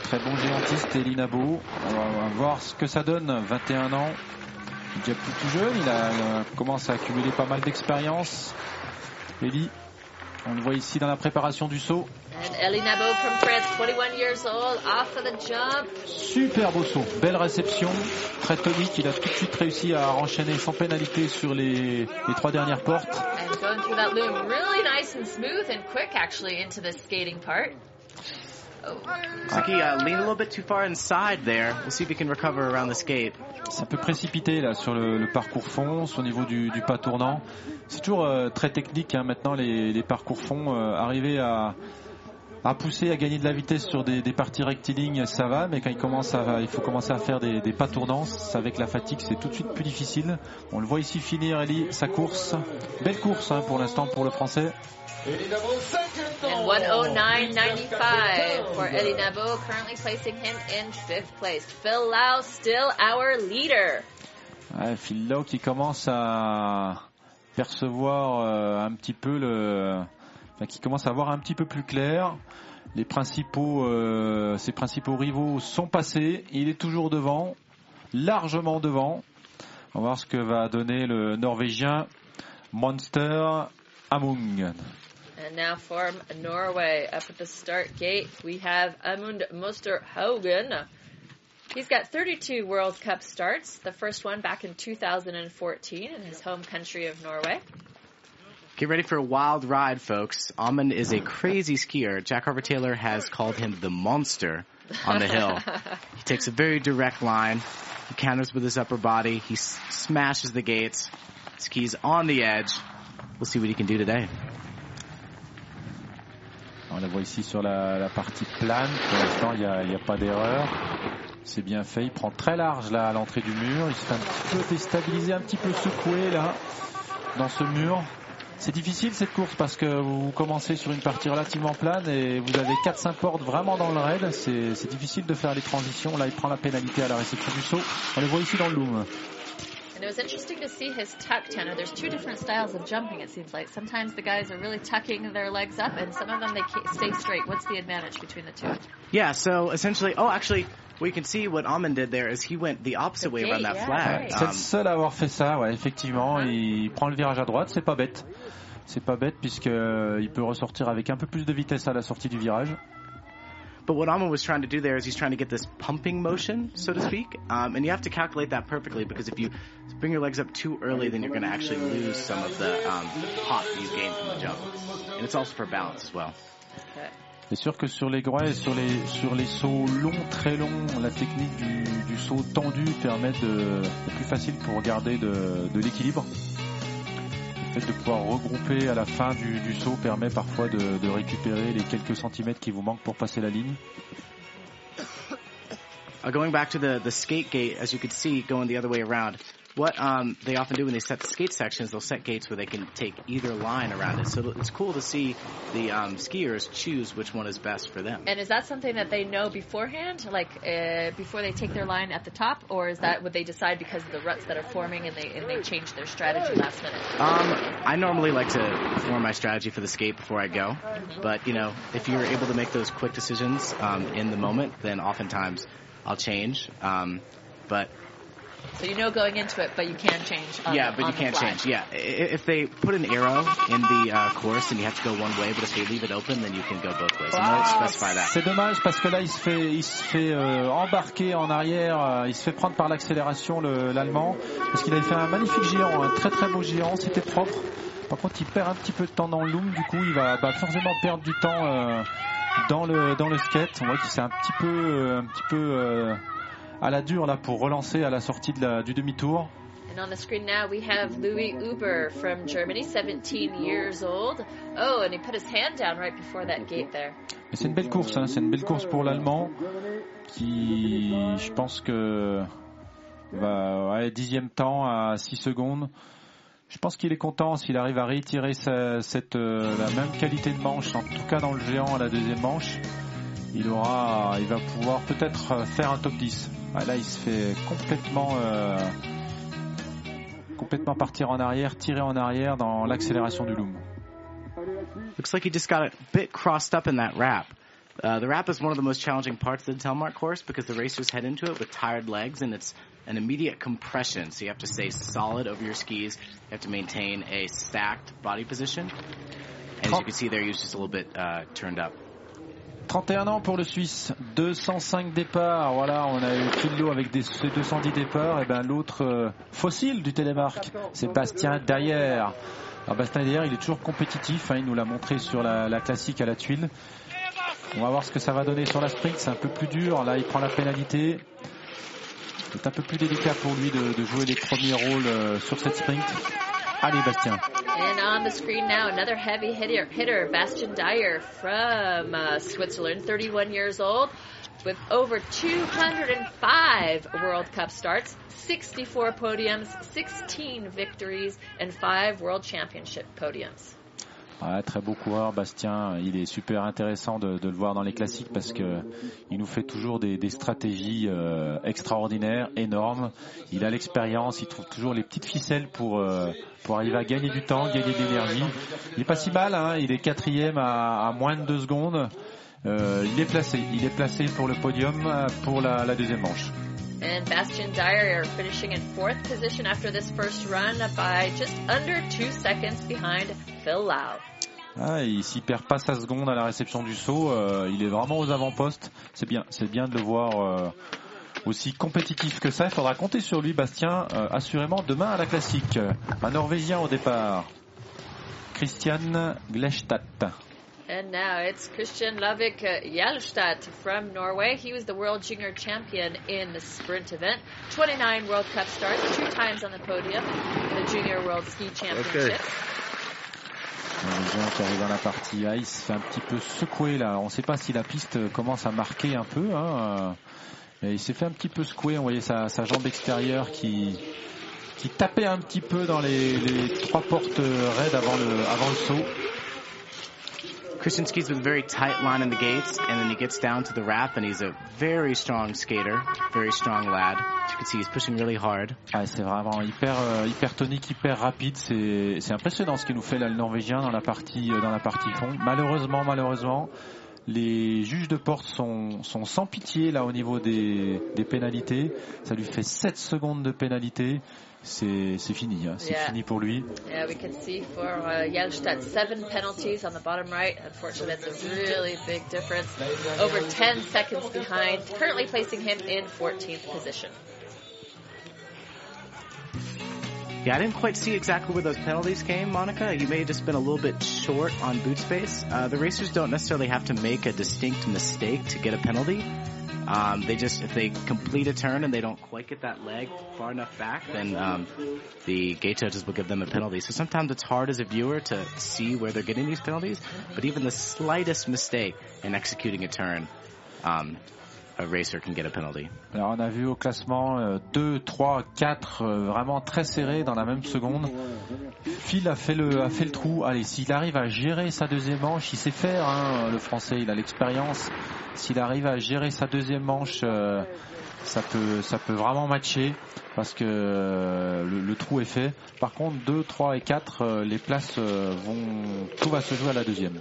Très bon géantiste, Eli Nabo. On va voir ce que ça donne. 21 ans. Il est déjà plus tout jeune. Il a, commence à accumuler pas mal d'expérience. Eli, on le voit ici dans la préparation du saut. and Ellie Nabo from France, 21 years old, off of the jump. Super beau saut, belle réception, très tonique. Il a tout de suite réussi à enchaîner sans pénalité sur les, les trois dernières portes. And going through that loom really nice and smooth and quick actually into the skating part. Uh, leaned a little bit too far inside there. We'll see if he can recover around the skate. C'est un peu précipité là sur le, parcours fond, au niveau du, pas tournant. C'est toujours euh, très technique hein, maintenant les, parcours fond. euh, arriver à, pousser, à gagner de la vitesse sur des, parties rectilignes, ça va, mais quand il commence il faut commencer à faire des, des pas tournants, avec la fatigue, c'est tout de suite plus difficile. On le voit ici finir, Eli, sa course. Belle course hein, pour l'instant pour le Français. And 109.95 for Eddie Nabo, currently placing him in fifth place. Phil Lau still our leader. Ouais, Phil Lowe qui commence à percevoir euh, un petit peu le, enfin, qui commence à voir un petit peu plus clair. Les principaux, euh, ses principaux rivaux sont passés. Il est toujours devant, largement devant. On va voir ce que va donner le Norvégien Monster Amung. And now from Norway, up at the start gate, we have Amund Mosterhaugen. He's got 32 World Cup starts, the first one back in 2014 in his home country of Norway. Get ready for a wild ride, folks. Amund is a crazy skier. Jack Harper Taylor has called him the monster on the hill. he takes a very direct line. He counters with his upper body. He s- smashes the gates. Skis on the edge. We'll see what he can do today. On la voit ici sur la, partie plane. Pour l'instant, il n'y a, pas d'erreur. C'est bien fait. Il prend très large là à l'entrée du mur. Il se fait un petit peu déstabiliser, un petit peu secoué là dans ce mur. C'est difficile cette course parce que vous commencez sur une partie relativement plane et vous avez 4-5 portes vraiment dans le raid. C'est difficile de faire les transitions. Là, il prend la pénalité à la réception du saut. On le voit ici dans le loom. And it was interesting to see his tuck, Tanner. There's two different styles of jumping, it seems like. Sometimes the guys are really tucking their legs up, and some of them they ca- stay straight. What's the advantage between the two? Yeah, so essentially, oh, actually, you can see what Amund did there is he went the opposite The way around that yeah, flag. right. C'est Um, le seul à avoir fait ça, ouais, effectivement. Il prend le virage à droite, c'est pas bête. C'est pas bête puisque euh, il peut ressortir avec un peu plus de vitesse à la sortie du virage. But what Amund was trying to do there is he's trying to get this pumping motion, so to speak. Um, and you have to calculate that perfectly because if you bring your legs up too early, then you're going to actually lose some of the um, pop you gain from the jump. And it's also for balance as well. Okay. C'est sûr que sur les groins et sur les, sur les sauts longs, très longs, la technique du, du saut tendu permet de, plus facile pour garder de, de l'équilibre. Fait de pouvoir regrouper à la fin du, du saut permet parfois de, de récupérer les quelques centimètres qui vous manquent pour passer la ligne. Going back to the, the skate gate, as you could see, going the other way around, what um, they often do when they set the skate sections, they'll set gates where they can take either line around it. So it's cool to see the um, skiers choose which one is best for them. And is that something that they know beforehand, like uh, before they take their line at the top, or is that what they decide because of the ruts that are forming and they and they change their strategy last minute? Um, I normally like to form my strategy for the skate before I go, but you know, if you're able to make those quick decisions um, in the moment, then oftentimes I'll change. Um, but So you know going into it, but you can change. On yeah, the, but on you the can't fly. change. Yeah, I- if they put an arrow in the uh, course and you have to go one way, but if they leave it open, then you can go both ways. And they'll specify that. C'est dommage parce que là il se fait, il se fait euh, embarquer en arrière, euh, il se fait prendre par l'accélération le- l'allemand parce qu'il avait fait un magnifique géant, un très très beau géant, c'était propre. Par contre il perd un petit peu de temps dans le loom, du coup il va bah, forcément perdre du temps euh, dans le dans le skate. On voit qu'il s'est un petit peu un petit peu euh, à la dure là pour relancer à la sortie de la, du demi-tour. And on the screen now we have Louis Uber from Germany, 17 years old. Oh, and he put his hand down right before that gate there. Mais c'est une belle course, hein, c'est une belle course pour l'allemand qui, je pense que Bah, ouais, dixième temps à 6 secondes. Je pense qu'il est content s'il arrive à réitérer cette, euh, la même qualité de manche, en tout cas dans le géant à la deuxième manche. Il aura, il va pouvoir peut-être faire un top 10. Ah, là, il se fait complètement, euh, complètement partir en arrière, tirer en arrière dans l'accélération du loom. Looks like he just got a bit crossed up in that wrap. Uh, the wrap is one of the most challenging parts of the Telmark course because the racers head into it with tired legs and it's an immediate compression. So you have to stay solid over your skis. You have to maintain a stacked body position. And as you can see there, he was just a little bit uh, turned up. 31 ans pour le Suisse, 205 départs. Voilà, on a eu Kilo avec ses 210 départs. Et ben l'autre euh, fossile du télémarque, c'est Bastien derrière. Alors Bastien derrière, il est toujours compétitif. Hein, il nous l'a montré sur la, la, classique à la tuile. On va voir ce que ça va donner sur la sprint. C'est un peu plus dur. Là, il prend la pénalité. C'est un peu plus délicat pour lui de, de jouer les premiers rôles euh, sur cette sprint. Allez, Bastien. And on the screen now, another heavy hitter, hitter Bastian Dyer from uh, Switzerland, 31 years old, with over 205 World Cup starts, 64 podiums, 16 victories, and 5 World Championship podiums. Ouais, très beau coureur, Bastien. Il est super intéressant de, le voir dans les classiques parce que il nous fait toujours des, stratégies euh, extraordinaires, énormes. Il a l'expérience, il trouve toujours les petites ficelles pour euh, pour arriver à gagner du temps, gagner de l'énergie. Il est pas si mal, hein. il est quatrième à, moins de deux secondes. Euh, il est placé, il est placé pour le podium pour la, la deuxième manche. And Bastian Dyer finishing in fourth position after this first run by just under two seconds behind Phil Lau. Ah, il s'y perd pas sa seconde à la réception du saut. Euh, il est vraiment aux avant-postes. C'est bien, c'est bien de le voir euh, aussi compétitif que ça. Il faudra compter sur lui, Bastien, euh, assurément demain à la classique. Un Norvégien au départ, Christian Glestadt. And now it's Christian Lavik Jalstad from Norway. He was the world junior champion in the sprint event. 29 World Cup starts, two times on the podium in the Junior World Ski Championship. Les gens qui arrivent dans la partie ice fait un petit peu secouer là. On ne sait pas si la piste commence à marquer un peu. Hein. Mais il s'est fait un petit peu secouer. On voyait sa, jambe extérieure qui, tapait un petit peu dans les, trois portes raides avant le saut. Very tight the gates, and then he gets down to the wrap, and he's a very strong skater, very strong lad. You can see, he's pushing really hard. Ah, c'est vraiment hyper, euh, hyper tonique, hyper rapide. C'est, c'est impressionnant ce qu'il nous fait là, le Norvégien dans la partie, euh, dans la partie fond. Malheureusement, malheureusement, les juges de porte sont, sont sans pitié là au niveau des, des pénalités. Ça lui fait 7 secondes de pénalité. C'est, c'est fini, hein. c'est Yeah. fini pour lui. Yeah, we can see for uh, Jalstad, seven penalties on the bottom right. Unfortunately, that's a really big difference. Over 10 seconds behind, currently placing him in 14th position. Yeah, I didn't quite see exactly where those penalties came, Monica. You may have just been a little bit short on boot space. Uh, the racers don't necessarily have to make a distinct mistake to get a penalty. Um, they just, if they complete a turn and they don't quite get that leg far enough back, then um, the gate judges will give them a penalty. So sometimes it's hard as a viewer to see where they're getting these penalties, but even the slightest mistake in executing a turn, um, Alors on a vu au classement euh, 2, 3, 4 euh, vraiment très serrés dans la même seconde. Phil a fait le, a fait le trou. Allez, s'il arrive à gérer sa deuxième manche, il sait faire, hein, le français, il a l'expérience. S'il arrive à gérer sa deuxième manche, euh, ça peut, ça peut vraiment matcher parce que euh, le, trou est fait. Par contre, 2, 3 et 4, euh, les places vont, tout va se jouer à la deuxième.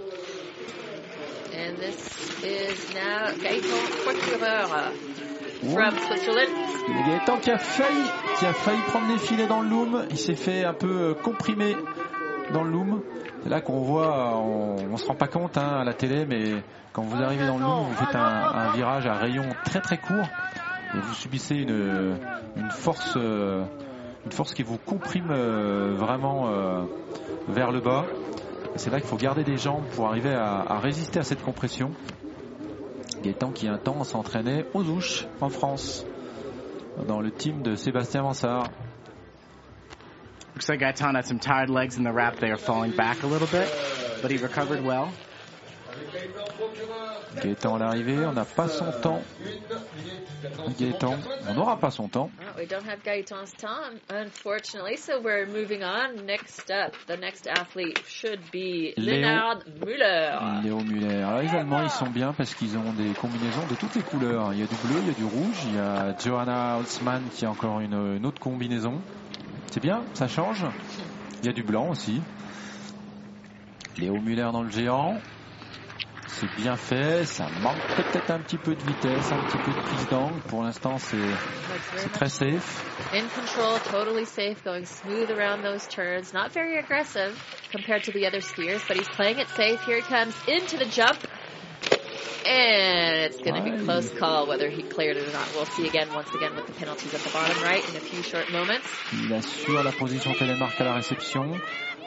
And this is now Gaëtan Procureur uh, from Switzerland. Gaëtan qui a failli, qui a failli prendre des filets dans le loom, il s'est fait un peu euh, comprimer dans le loom. C'est là qu'on voit, on, se rend pas compte hein, à la télé, mais quand vous arrivez dans le loom, vous faites un, un virage à rayon très très court et vous subissez une, une force, euh, une force qui vous comprime euh, vraiment vers le bas. C'est là qu'il faut garder des jambes pour arriver à, à résister à cette compression. Gaëtan qui un temps s'entraînait aux ouches en France dans le team de Sébastien Mansart. Looks like Gaetan had some tired legs in the wrap there, falling back a little bit, but he recovered well. Gaëtan à l'arrivée, on n'a pas son temps. Gaëtan, on n'aura pas son temps. we don't have Gaëtan's time, unfortunately, so we're moving on. Next up, the next athlete should be Léo. Leonard Müller. Léo Muller. Alors les Allemands, ils sont bien parce qu'ils ont des combinaisons de toutes les couleurs. Il y a du bleu, il y a du rouge, il y a Johanna Holzmann qui a encore une, une autre combinaison. C'est bien, ça change. Il y a du blanc aussi. Léo Muller dans le géant. C'est bien fait, ça manque peut-être un petit peu de vitesse, un petit peu de prise d'angle. Pour l'instant, c'est très safe. in control, totally safe, going smooth around those turns. Not very aggressive compared to the other skiers, but he's playing it safe. Here he comes into the jump. And it's going to be a close call whether he cleared it or not. We'll see again, once again, with the penalties at the bottom right in a few short moments. Il assure la position télémarque à la réception.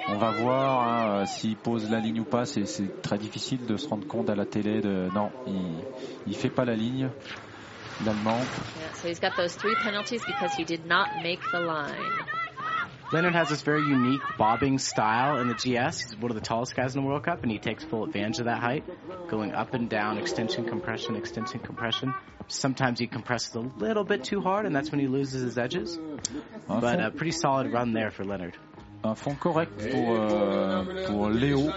On va voir hein, euh, s'il pose la ligne ou pas. C'est c'est très difficile de se rendre compte à la télé. De... Non, il il fait pas la ligne. L'allemand. Yeah, so he's got those three penalties because he did not make the line. Leonard has this very unique bobbing style in the GS. He's one of the tallest guys in the World Cup, and he takes full advantage of that height, going up and down, extension, compression, extension, compression. Sometimes he compresses a little bit too hard, and that's when he loses his edges. Un But a pretty solid run there for Leonard. Un fond correct pour, euh, pour Léo.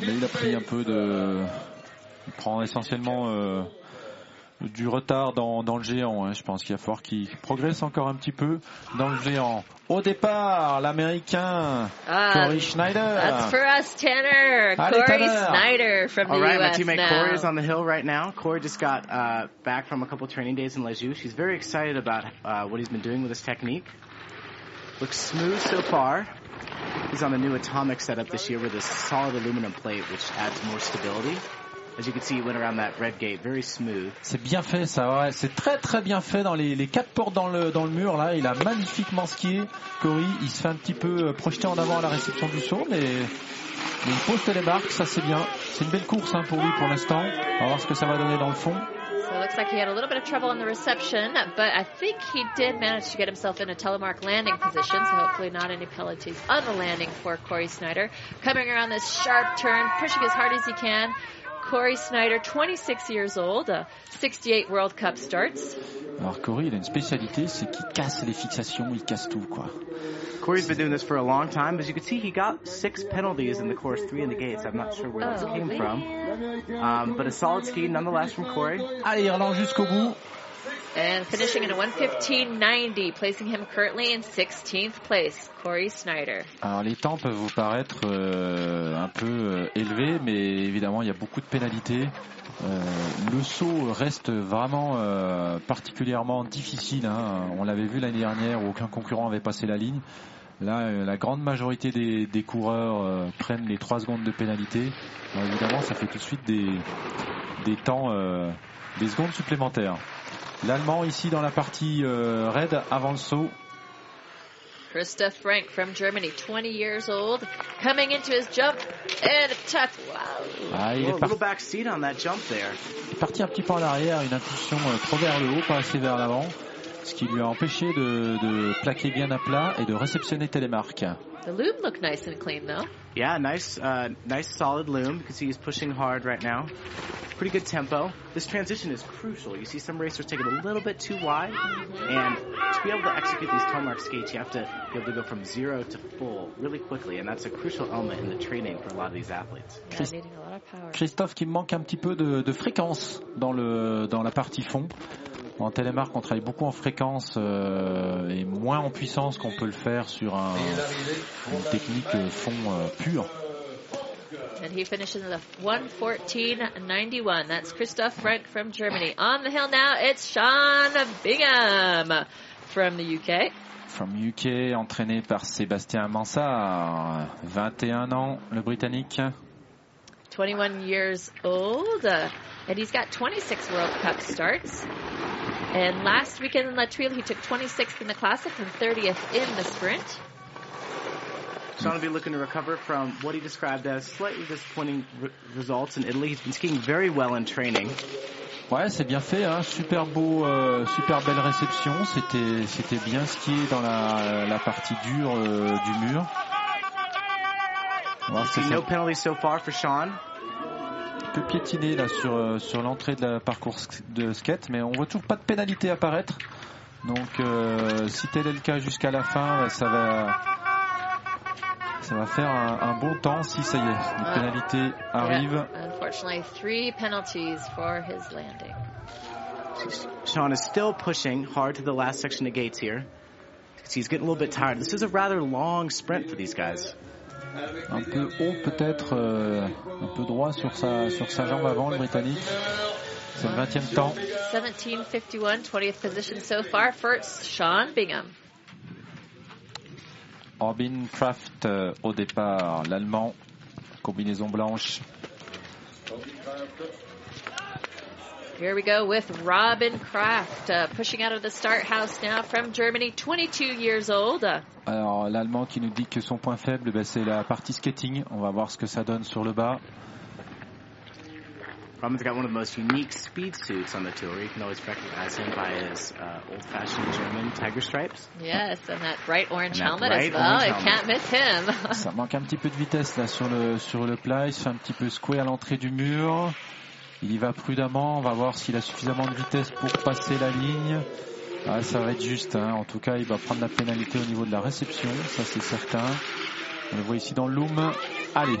Mais il a pris un peu de. Il prend essentiellement euh, du retard dans, dans le géant. hein. Je pense qu'il va falloir qu'il progresse encore un petit peu dans le géant. Au départ, l'américain Ah, Corey Schneider. That's for us, Tanner. Allez, Corey Tanner. Snyder from the All right, my teammate now. Corey is on the hill right now. Corey just got uh, back from a couple training days in Lejeune. She's very excited about uh, what he's been doing with his technique. Looks smooth so far. He's on the new atomic setup this year with a solid aluminum plate, which adds more stability. As you can see, he went around that red gate very smooth. C'est bien fait ça, ouais. c'est très très bien fait dans les, les quatre portes dans le, mur là, il a magnifiquement skié. Cory, il se fait un petit peu euh, projeter en avant à la réception du saut, mais, il pose télémarque, ça c'est bien. C'est une belle course hein, pour lui pour l'instant. On va voir ce que ça va donner dans le fond. So it looks like he had a little bit of trouble on the reception, but I think he did manage to get himself in a telemark landing position, so hopefully not any penalties on the landing for Corey Snyder. Coming around this sharp turn, pushing as hard as he can. Corey Snyder, 26 years old, uh, 68 World Cup starts. Alors Cory, il a une spécialité, c'est qu'il casse les fixations, il casse tout quoi. Corey's been doing this for a long time. As you can see, he got six penalties in the course, three in the gates. I'm not sure where those Oh, came man. from. Um, but a solid ski nonetheless from Corey. Allez, il relance jusqu'au bout. And finishing in a 115.90, placing him currently in 16th place, Corey Snyder. Alors les temps peuvent vous paraître euh, un peu euh, élevés, mais évidemment il y a beaucoup de pénalités. Euh, le saut reste vraiment euh, particulièrement difficile. hein. On l'avait vu l'année dernière où aucun concurrent avait passé la ligne. Là, euh, la grande majorité des, des coureurs euh, prennent les 3 secondes de pénalité. Alors, évidemment, ça fait tout de suite des, des temps, euh, des secondes supplémentaires. L'Allemand ici dans la partie euh, raid avant le saut. Christoph Frank from Germany, 20 years old, coming into his jump and a tough. Wow. Ah, il est parti. little back seat on that jump there. Il est parti un petit peu en arrière, une impulsion euh, trop vers le haut, pas assez vers l'avant, ce qui lui a empêché de, de plaquer bien à plat et de réceptionner télémarque. The loom looked nice and clean though. Yeah, nice, uh, nice solid loom. You can see he's pushing hard right now. Pretty good tempo. This transition is crucial. You see some racers take it a little bit too wide, and to be able to execute these telemark skates, you have to be able to go from zero to full really quickly, and that's a crucial element in the training for a lot of these athletes. Yeah, Chris- needing a lot of power. Christophe qui manque un petit peu de, de fréquence dans, le, dans la partie fond. En télémarque, on travaille beaucoup en fréquence euh, et moins en puissance qu'on peut le faire sur un, une technique euh, fond euh, pur. And he finishes in the 114.91. That's Christoph Frank from Germany. On the hill now, it's Sean Bingham from the UK. From UK, entraîné par Sébastien Mansart, 21 ans, le Britannique. 21 years old, uh, and he's got 26 World Cup starts. And last weekend in La Tuile, he took 26th in the classic and 30th in the sprint. Sean will be looking to recover from what he described as slightly disappointing re- results in Italy. He's been skiing very well in training. Ouais, c'est bien fait, hein. super beau, euh, super belle réception. C'était, c'était bien skié dans la, la partie dure euh, du mur. On va voir ce que See ça no penalties so far for Sean. Peut piétiner là sur, euh, sur l'entrée de la parcours de skate, mais on voit toujours pas de pénalité apparaître. Donc, euh, si tel est le cas jusqu'à la fin, ça va, ça va faire un, un bon temps si ça y est, les pénalités arrivent. Yeah, unfortunately, three penalties for his landing. Sean is still pushing hard to the last section of gates here. He's getting a little bit tired. This is a rather long sprint for these guys. Un peu haut peut-être, euh, un peu droit sur sa, sur sa jambe avant, le Britannique. C'est le 20e temps. 1751, 20th position so far for Sean Bingham. Robin Kraft euh, au départ, l'Allemand, combinaison blanche. Here we go with Robin Kraft uh, pushing out of the start house now from Germany, 22 years old. Uh, Alors l'Allemand qui nous dit que son point faible, ben, c'est la partie skating. On va voir ce que ça donne sur le bas. Robin's got one of the most unique speed suits on the tour. You can always recognize him by his uh, old-fashioned German tiger stripes. yes, and that bright orange that helmet bright as well. You can't miss him. Ça manque un petit peu de vitesse là sur le sur le plat. Il se fait un petit peu secouer à l'entrée du mur. Il y va prudemment. On va voir s'il a suffisamment de vitesse pour passer la ligne. Ah, ça va être juste. hein. En tout cas, il va prendre la pénalité au niveau de la réception. Ça, c'est certain. On le voit ici dans le loom. Allez,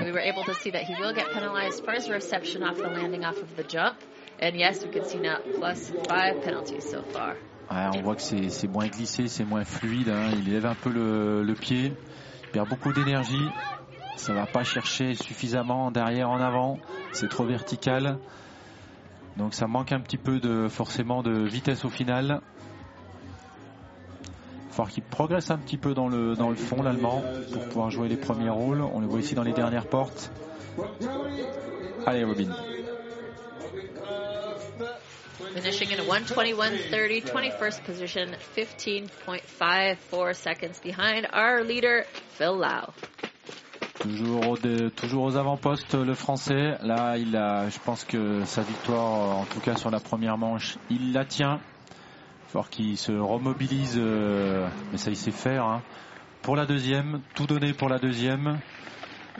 we were able to see that he will get penalized for his reception off the landing off of the jump. And yes, we can see now plus five penalties so far. Ouais, on voit que c'est moins glissé, c'est moins fluide. hein. Il lève un peu le, le pied. Il perd beaucoup d'énergie. Ça va pas chercher suffisamment derrière en avant. C'est trop vertical. Donc ça manque un petit peu de forcément de vitesse au final. Il va qu'il progresse un petit peu dans le, dans le fond, l'allemand, pour pouvoir jouer les premiers rôles. On le voit ici dans les dernières portes. Allez, Robin. Finishing in a 121.30, 21st position, 15.54 seconds behind our leader, Phil Lau. Toujours, toujours aux avant-postes, le français. Là, il a, je pense que sa victoire, en tout cas sur la première manche, il la tient. Fort qu'il se remobilise, euh, mais ça il sait faire. hein. Pour la deuxième, tout donner pour la deuxième.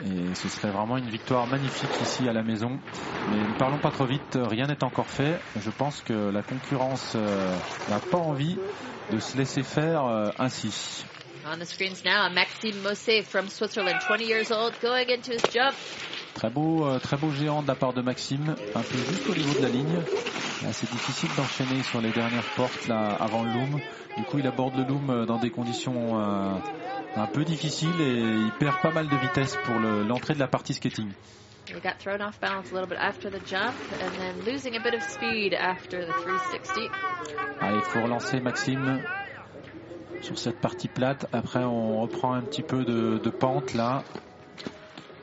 Et ce serait vraiment une victoire magnifique ici à la maison. Mais ne parlons pas trop vite, rien n'est encore fait. Je pense que la concurrence euh, n'a pas envie de se laisser faire euh, ainsi. On the screens now, Maxime Mosse from Switzerland, 20 years old, going into his jump. Très beau, euh, très beau géant de la part de Maxime, un peu juste au niveau de la ligne. C'est difficile d'enchaîner sur les dernières portes là avant le loom. Du coup, il aborde le loom euh, dans des conditions euh, un peu difficiles et il perd pas mal de vitesse pour le- l'entrée de la partie skating. He got thrown off balance a little bit after the jump and then losing a bit of speed after the 360. Allez, il faut relancer Maxime sur cette partie plate. Après, on reprend un petit peu de, de pente là,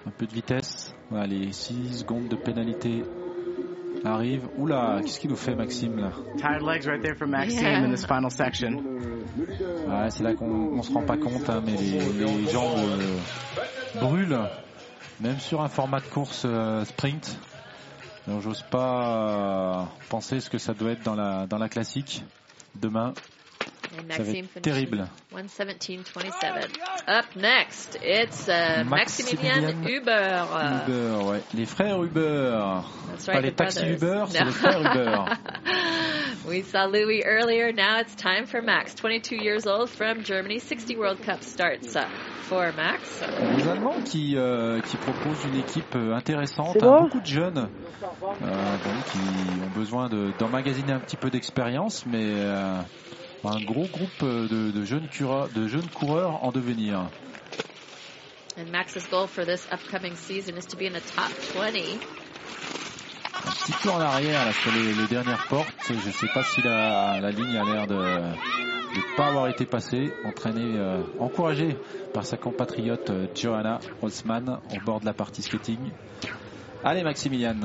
un peu de vitesse. Voilà, les 6 secondes de pénalité arrivent. Oula, qu'est-ce qu'il nous fait Maxime là? Tired legs right there for Maxime Yeah. in this final section. Ouais, c'est là qu'on on se rend pas compte, hein, mais les, les jambes euh, brûlent, même sur un format de course euh, sprint. Donc j'ose pas penser ce que ça doit être dans la, dans la classique demain. And Ça va Maxime être terrible. 117.27. Up next, it's uh, Maximilian Maximilian Huber. Uh, Uber, ouais. Les frères Uber. That's Pas right, les taxis brothers. Uber, c'est No. les frères Uber. we saw Louis earlier. Now it's time for Max, 22 years old from Germany. 60 World Cup starts uh, for Max. Les Allemands qui, euh, qui proposent une équipe euh, intéressante, hein, beaucoup de jeunes euh, donc, qui ont besoin de- d'emmagasiner un petit peu d'expérience, mais euh, un gros groupe euh, de, de jeunes cura- de jeunes coureurs en devenir. And Max's goal for this upcoming season is to be in the top 20. Un petit peu en arrière là, sur les, les dernières portes. Je ne sais pas si la, la ligne a l'air de ne pas avoir été passée, entraînée, euh, encouragée par sa compatriote euh, Johanna Holzmann au bord de la partie skating. Allez Maximilian.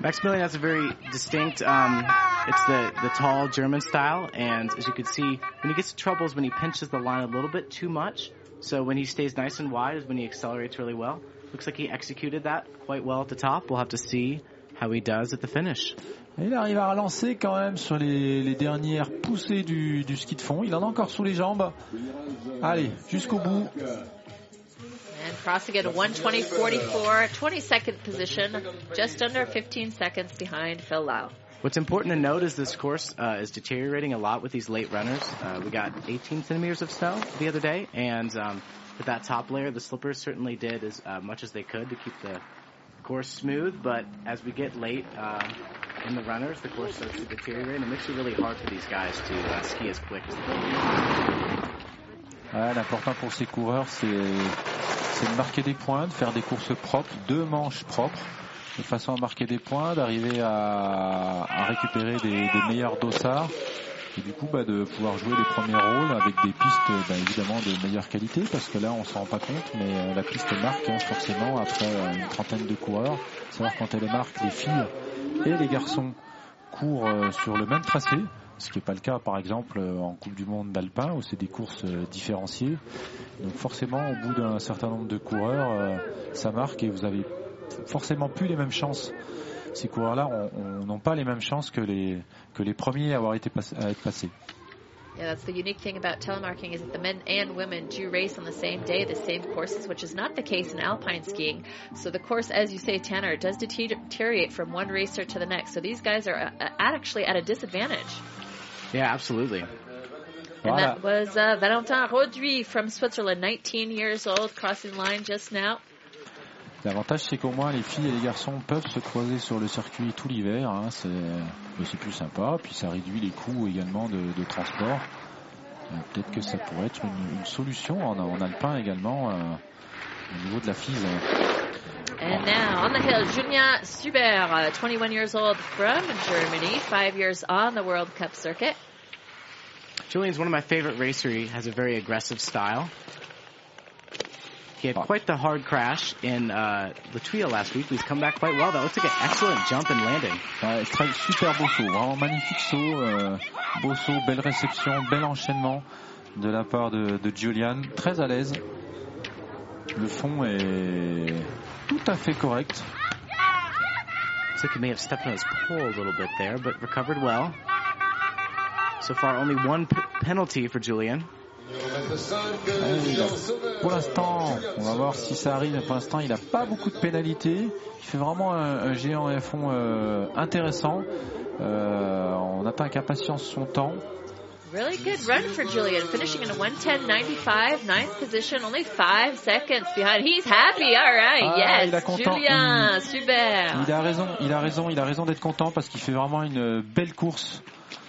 Maximilian has a very distinct, um, it's the, the tall German style, and as you can see, when he gets in trouble is when he pinches the line a little bit too much. So when he stays nice and wide is when he accelerates really well. Looks like he executed that quite well at the top. We'll have to see how he does at the finish. Il arrive à relancer quand même sur les, les dernières poussées du, du ski de fond. Il en a encore sous les jambes. Allez, jusqu'au bout. And crossing at a 120.44, 22nd position, just under 15 seconds behind Phil Lau. What's important to note is this course uh, is deteriorating a lot with these late runners. Uh, we got 18 centimeters of snow the other day, and um, with that top layer, the slippers certainly did as uh, much as they could to keep the course smooth. But as we get late uh, in the runners, the course starts to deteriorate, and it makes it really hard for these guys to uh, ski as quick as they can. L'important pour ces coureurs, c'est de marquer des points, de faire des courses propres, deux manches propres de façon à marquer des points, d'arriver à, récupérer des, des, meilleurs dossards et du coup bah, de pouvoir jouer les premiers rôles avec des pistes bah, évidemment de meilleure qualité parce que là on s'en rend pas compte mais euh, la piste marque hein, forcément après euh, une trentaine de coureurs. Savoir quand elle marque, les filles et les garçons courent euh, sur le même tracé. Ce qui n'est pas le cas, par exemple, en Coupe du Monde d'Alpin, où c'est des courses différenciées. Donc forcément, au bout d'un certain nombre de coureurs, ça marque et vous avez forcément plus les mêmes chances. Ces coureurs-là n'ont pas les mêmes chances que les, que les premiers à avoir été pass à être passés. Yeah, that's the unique thing about telemarking is that the men and women do race on the same day, the same courses, which is not the case in alpine skiing. So the course, as you say, Tanner, does deteriorate from one racer to the next. So these guys are uh, actually at a disadvantage. Yeah, absolutely. And that was uh, Valentin Roduit from Switzerland, 19 years old, crossing the line just now. L'avantage, c'est qu'au moins les filles et les garçons peuvent se croiser sur le circuit tout l'hiver. Hein, c'est plus sympa. Puis ça réduit les coûts également de, de transport. Peut-être que ça pourrait être une, une solution en, en, alpin également euh, au niveau de la FISE. And now on the hill, Julia Suber, uh, 21 years old from Germany, five years on the World Cup circuit. Julian's one of my favorite racers. He has a very aggressive style. He had quite the hard crash in uh, Latuya last week. He's come back quite well. That looks like an excellent jump and landing. Ouais, très, super beau saut, vraiment magnifique saut, euh, beau saut, belle réception, bel enchaînement de la part de, de Julian, très à l'aise. Le fond est tout à fait correct. Looks like he may have stepped on his pole a little bit there, but recovered well. So far, only one penalty for Julian. Pour l'instant, on va voir si ça arrive. Pour l'instant, il n'a pas beaucoup de pénalités. Il fait vraiment un, un géant F1 euh, intéressant. Euh, on attend avec impatience son temps. Really good run for Julian, finishing in a 110.95, ninth position, only five seconds behind. He's happy, all right, ah, yes, il a content. Julien, il, super. Il a raison, il a raison, il a raison d'être content parce qu'il fait vraiment une belle course.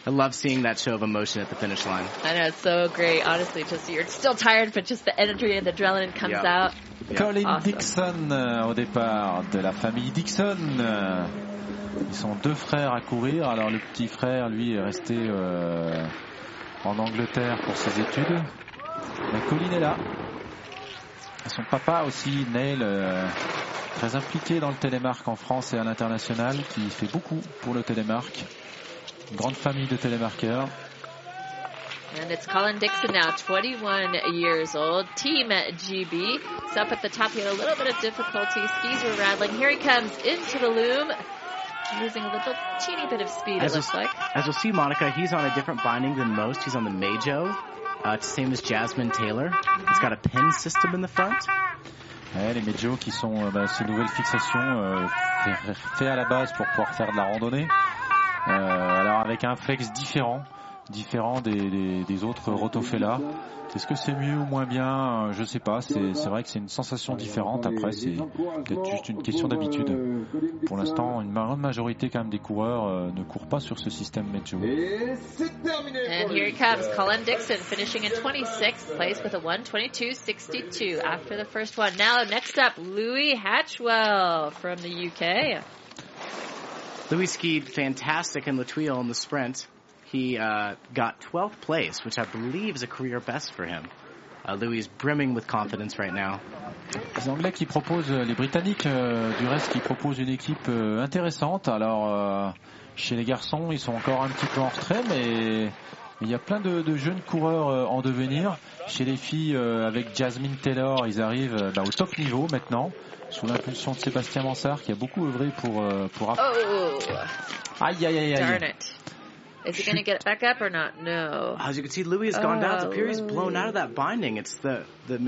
I love seeing that show of emotion at the finish line. I know it's so great. Honestly, just you're still tired, but just the energy and the adrenaline comes Yep. out. Colin Awesome. Dixon euh, au départ de la famille Dixon. Euh, Ils sont deux frères à courir. Alors le petit frère, lui, est resté euh, en Angleterre pour ses études. Mais Colin est là. Son papa aussi, Neil, euh, très impliqué dans le télémark en France et à l'international, qui fait beaucoup pour le télémark. Une grande famille de télémarqueurs. And it's Colin Dixon now, 21 years old. Team GB. So up at the top, he had a little bit of difficulty. Skis were rattling. Here he comes into the loom. Losing a little teeny bit of speed, it As looks you'll- like. As you'll see, Monica, he's on a different binding than most. He's on the Majo. Uh, it's the same as Jasmine Taylor. It's got a pin system in the front. Ouais, les Mejo qui sont euh, bah, ces nouvelles fixations euh, fait- fait à la base pour pouvoir faire de la randonnée. Euh, alors avec un flex différent, différent des, des, des autres Rotofella. Est-ce que c'est mieux ou moins bien? Je sais pas. C'est vrai que c'est une sensation différente. Après, c'est peut-être juste une question d'habitude. Pour l'instant, une grande majorité quand même des coureurs euh, ne courent pas sur ce système terminé. And here he comes. Colin Dixon, finishing in 26th place with a 122.62 after the first one. Now, next up, Louis Hatchwell from the UK. Louis skied fantastic in Latuile in the sprint. He uh, got 12th place, which I believe is a career best for him. Uh, Louis is brimming with confidence right now. Les Anglais qui proposent, euh, les Britanniques euh, du reste qui proposent une équipe euh, intéressante. Alors euh, chez les garçons, ils sont encore un petit peu en retrait, mais il y a plein de, de jeunes coureurs euh, en devenir. Chez les filles, euh, avec Jasmine Taylor, ils arrivent euh, bah, au top niveau maintenant, sous l'impulsion de Sébastien Mansart, qui a beaucoup œuvré pour euh, pour. Oh, Aïe aïe aïe darn aïe. Is he going to get it back up or not? No. As you can see, Louis has gone down. Oh, appears he's blown out of that binding. It's the, the